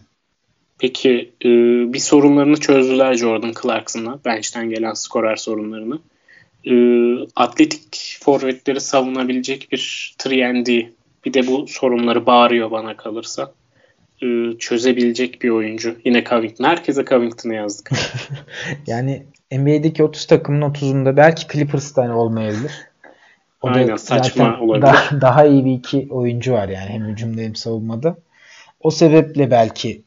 [SPEAKER 2] Peki e, bir sorunlarını çözdüler Jordan Clarkson'la. Bench'ten gelen skorer sorunlarını. E, atletik forvetleri savunabilecek bir 3 bir de bu sorunları bağırıyor bana kalırsa. E, çözebilecek bir oyuncu. Yine Covington. Herkese Covington'ı yazdık.
[SPEAKER 1] yani NBA'deki 30 takımın 30'unda belki Clippers'tan olmayabilir.
[SPEAKER 2] O Aynen da saçma olabilir.
[SPEAKER 1] Daha, daha iyi bir iki oyuncu var yani hem hücumda hem savunmada. O sebeple belki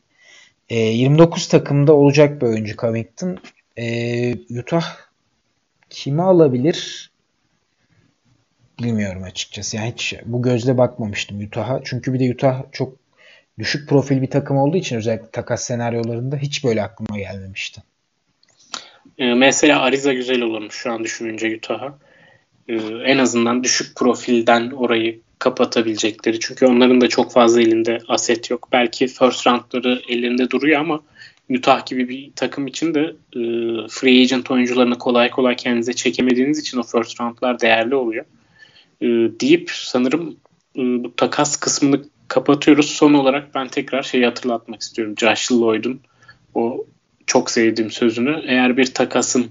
[SPEAKER 1] e, 29 takımda olacak bir oyuncu Covington. E, Utah kimi alabilir? Bilmiyorum açıkçası. Yani hiç bu gözle bakmamıştım Utah'a. Çünkü bir de Utah çok düşük profil bir takım olduğu için özellikle takas senaryolarında hiç böyle aklıma gelmemişti.
[SPEAKER 2] Ee, mesela Ariza güzel olurmuş şu an düşününce Utah'a. Ee, en azından düşük profilden orayı kapatabilecekleri. Çünkü onların da çok fazla elinde aset yok. Belki first roundları elinde duruyor ama Utah gibi bir takım için de e, free agent oyuncularını kolay kolay kendinize çekemediğiniz için o first roundlar değerli oluyor. E, deyip sanırım e, bu takas kısmını kapatıyoruz. Son olarak ben tekrar şeyi hatırlatmak istiyorum. Josh Lloyd'un o çok sevdiğim sözünü. Eğer bir takasın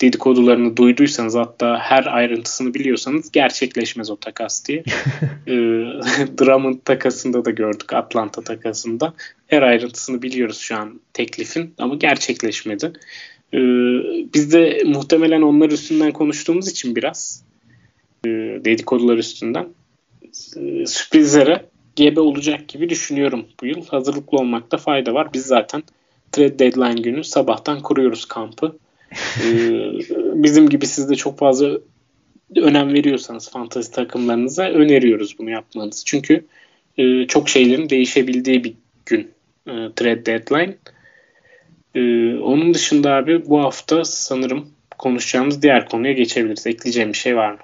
[SPEAKER 2] dedikodularını duyduysanız hatta her ayrıntısını biliyorsanız gerçekleşmez o takas diye. e, Drummond takasında da gördük Atlanta takasında. Her ayrıntısını biliyoruz şu an teklifin ama gerçekleşmedi. E, biz de muhtemelen onlar üstünden konuştuğumuz için biraz e, dedikodular üstünden e, sürprizlere gebe olacak gibi düşünüyorum bu yıl. Hazırlıklı olmakta fayda var. Biz zaten trade deadline günü sabahtan kuruyoruz kampı. Ee, bizim gibi siz de çok fazla önem veriyorsanız fantasy takımlarınıza öneriyoruz bunu yapmanızı. Çünkü e, çok şeylerin değişebildiği bir gün e, trade deadline. E, onun dışında abi bu hafta sanırım konuşacağımız diğer konuya geçebiliriz. Ekleyeceğim bir şey var mı?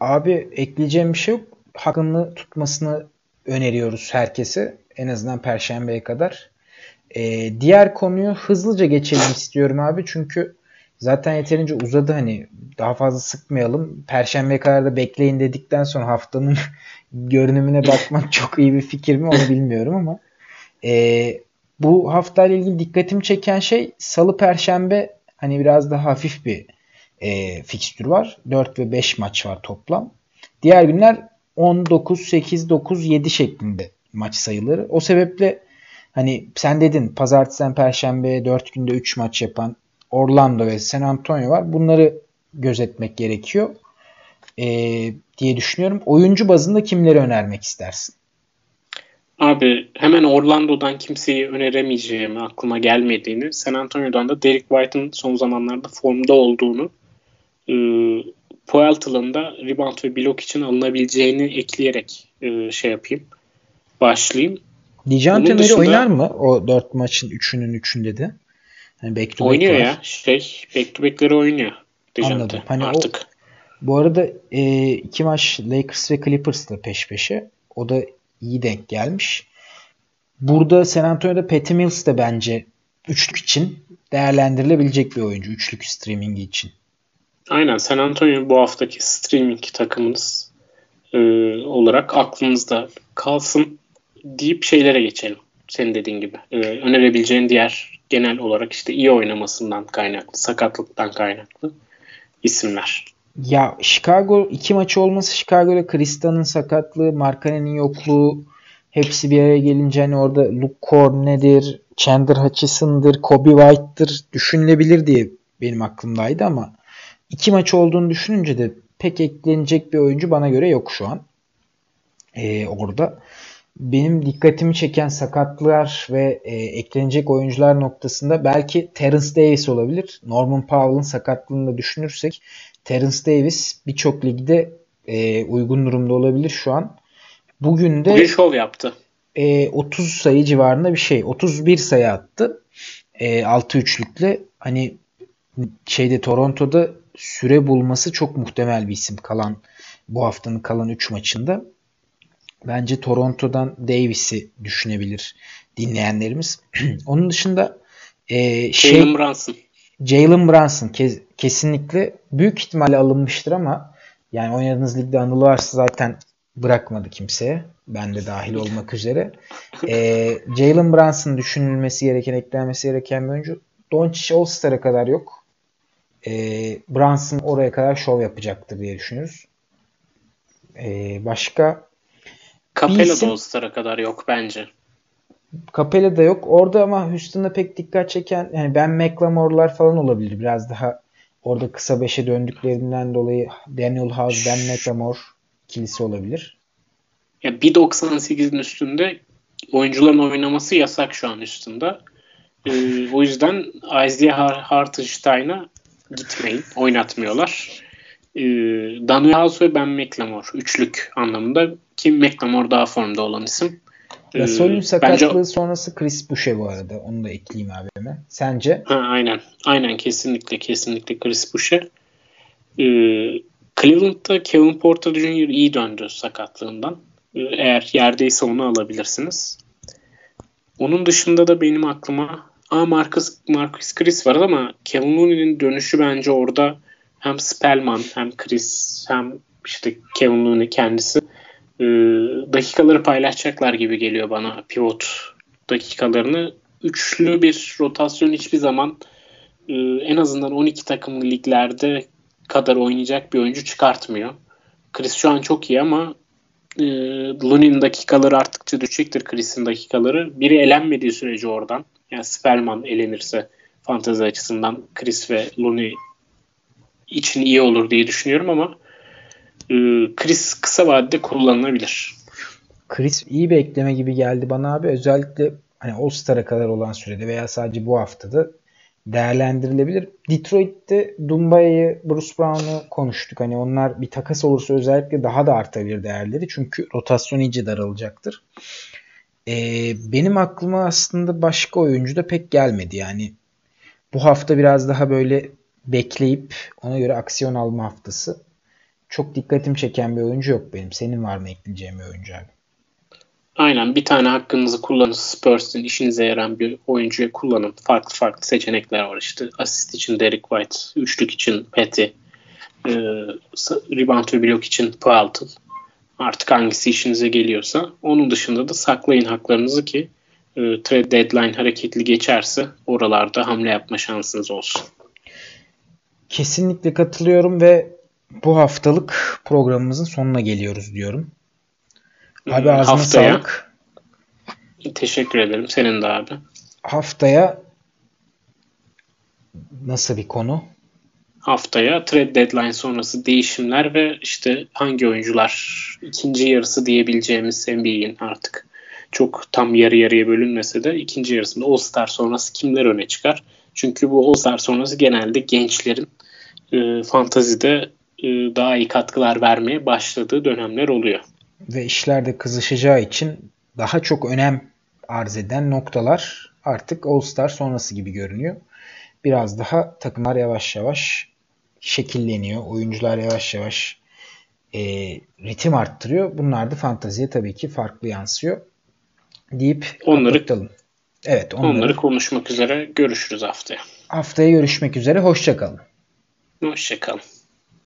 [SPEAKER 1] Abi ekleyeceğim bir şey yok. Hakkını tutmasını öneriyoruz herkese. En azından Perşembe'ye kadar. Ee, diğer konuyu hızlıca geçelim istiyorum abi. Çünkü zaten yeterince uzadı hani daha fazla sıkmayalım. Perşembeye kadar da bekleyin dedikten sonra haftanın görünümüne bakmak çok iyi bir fikir mi onu bilmiyorum ama e, bu haftayla ilgili dikkatimi çeken şey salı perşembe hani biraz daha hafif bir e, fikstür var. 4 ve 5 maç var toplam. Diğer günler 19, 8, 9, 7 şeklinde maç sayıları. O sebeple hani sen dedin pazartesiden perşembeye 4 günde 3 maç yapan Orlando ve San Antonio var. Bunları gözetmek gerekiyor e, diye düşünüyorum. Oyuncu bazında kimleri önermek istersin?
[SPEAKER 2] Abi hemen Orlando'dan kimseyi öneremeyeceğimi aklıma gelmediğini, San Antonio'dan da Derek White'ın son zamanlarda formda olduğunu, e, Poeltl'ın da rebound ve blok için alınabileceğini ekleyerek e, şey yapayım. Başlayayım.
[SPEAKER 1] Dijante Mary oynar mı? O 4 maçın 3'ünün 3'ünde de.
[SPEAKER 2] Yani back to oynuyor back ya. Şey, back to back'leri oynuyor. Anladım. Hani artık. O,
[SPEAKER 1] bu arada e, iki maç Lakers ve Clippers'la peş peşe. O da iyi denk gelmiş. Burada San Antonio'da Patty Mills de bence üçlük için değerlendirilebilecek bir oyuncu. Üçlük streaming için.
[SPEAKER 2] Aynen San Antonio bu haftaki streaming takımınız e, olarak aklınızda kalsın deyip şeylere geçelim. Senin dediğin gibi. E, önerebileceğin diğer genel olarak işte iyi oynamasından kaynaklı, sakatlıktan kaynaklı isimler.
[SPEAKER 1] Ya Chicago iki maçı olması Chicago'da Krista'nın sakatlığı, Markanen'in yokluğu hepsi bir araya gelince hani orada Luke Korne'dir, Chandler Hutchison'dır, Kobe White'dır düşünülebilir diye benim aklımdaydı ama iki maç olduğunu düşününce de pek eklenecek bir oyuncu bana göre yok şu an. Ee, orada. Benim dikkatimi çeken sakatlılar ve e, eklenecek oyuncular noktasında belki Terence Davis olabilir. Norman Powell'ın sakatlığını da düşünürsek Terence Davis birçok ligde e, uygun durumda olabilir şu an. Bugün de
[SPEAKER 2] Bugün şov yaptı.
[SPEAKER 1] E, 30 sayı civarında bir şey. 31 sayı attı. E, 6 üçlükle. Hani şeyde Toronto'da süre bulması çok muhtemel bir isim kalan bu haftanın kalan 3 maçında. Bence Toronto'dan Davis'i düşünebilir dinleyenlerimiz. Onun dışında
[SPEAKER 2] e, şey, Jalen Brunson.
[SPEAKER 1] Jalen Brunson kes, kesinlikle büyük ihtimalle alınmıştır ama yani oynadığınız ligde anılı varsa zaten bırakmadı kimseye. Ben de dahil olmak üzere. E, Jalen Brunson düşünülmesi gereken, eklenmesi gereken bir oyuncu. Doncic All-Star'a kadar yok. E, Brunson oraya kadar şov yapacaktır diye düşünüyoruz. E, başka
[SPEAKER 2] Capella isim... da All-Star'a kadar yok bence.
[SPEAKER 1] Capella da yok. Orada ama Houston'da pek dikkat çeken yani Ben McLemore'lar falan olabilir. Biraz daha orada kısa beşe döndüklerinden dolayı Daniel House, Ben McLemore ikilisi olabilir.
[SPEAKER 2] Ya 1.98'in üstünde oyuncuların oynaması yasak şu an üstünde. Ee, o yüzden Isaiah Hartenstein'a gitmeyin. Oynatmıyorlar. Ee, Daniel House ve Ben McLemore üçlük anlamında ki McLemore daha formda olan isim.
[SPEAKER 1] Gasol'ün ee, sakatlığı bence... sonrası Chris Boucher bu arada. Onu da ekleyeyim abime. Sence?
[SPEAKER 2] Ha, aynen. Aynen kesinlikle kesinlikle Chris Boucher. Ee, Cleveland'da Kevin Porter Jr. iyi döndü sakatlığından. Ee, eğer yerdeyse onu alabilirsiniz. Onun dışında da benim aklıma Aa Marcus, Marcus Chris var ama Kevin Looney'nin dönüşü bence orada hem Spellman hem Chris hem işte Kevin Looney kendisi e, dakikaları paylaşacaklar gibi geliyor bana pivot dakikalarını. Üçlü bir rotasyon hiçbir zaman e, en azından 12 takımlı liglerde kadar oynayacak bir oyuncu çıkartmıyor. Chris şu an çok iyi ama e, Looney'nin dakikaları arttıkça düşecektir Chris'in dakikaları. Biri elenmediği sürece oradan yani Spellman elenirse fantezi açısından Chris ve Looney için iyi olur diye düşünüyorum ama Chris kısa vadede kullanılabilir.
[SPEAKER 1] Chris iyi bir ekleme gibi geldi bana abi. Özellikle hani All-Star'a kadar olan sürede veya sadece bu haftada değerlendirilebilir. Detroit'te Dumbaya'yı, Bruce Brown'u konuştuk. Hani onlar bir takas olursa özellikle daha da artabilir değerleri. Çünkü rotasyon iyice daralacaktır. Ee, benim aklıma aslında başka oyuncu da pek gelmedi. Yani bu hafta biraz daha böyle bekleyip ona göre aksiyon alma haftası. Çok dikkatim çeken bir oyuncu yok benim. Senin var mı ekleyeceğim bir oyuncu abi?
[SPEAKER 2] Aynen bir tane hakkınızı kullanın Spurs'ın işinize yarayan bir oyuncuya kullanın. Farklı farklı seçenekler var işte. Asist için Derek White, üçlük için Petty, e, rebound ve blok için Pueltel. Artık hangisi işinize geliyorsa. Onun dışında da saklayın haklarınızı ki e, trade deadline hareketli geçerse oralarda hamle yapma şansınız olsun.
[SPEAKER 1] Kesinlikle katılıyorum ve bu haftalık programımızın sonuna geliyoruz diyorum. Abi ağzına haftaya, sağlık.
[SPEAKER 2] Teşekkür ederim. Senin de abi.
[SPEAKER 1] Haftaya nasıl bir konu?
[SPEAKER 2] Haftaya trade deadline sonrası değişimler ve işte hangi oyuncular ikinci yarısı diyebileceğimiz NBA'in artık çok tam yarı yarıya bölünmese de ikinci yarısında All-Star sonrası kimler öne çıkar? Çünkü bu All-Star sonrası genelde gençlerin e, fantazide daha iyi katkılar vermeye başladığı dönemler oluyor
[SPEAKER 1] ve işlerde kızışacağı için daha çok önem arz eden noktalar artık All Star sonrası gibi görünüyor. Biraz daha takımlar yavaş yavaş şekilleniyor. Oyuncular yavaş yavaş e, ritim arttırıyor. Bunlar da fanteziye tabii ki farklı yansıyor. Deyip
[SPEAKER 2] onları kapatalım. Evet, onları, onları konuşmak üzere görüşürüz haftaya.
[SPEAKER 1] Haftaya görüşmek üzere. Hoşçakalın.
[SPEAKER 2] Hoşçakalın.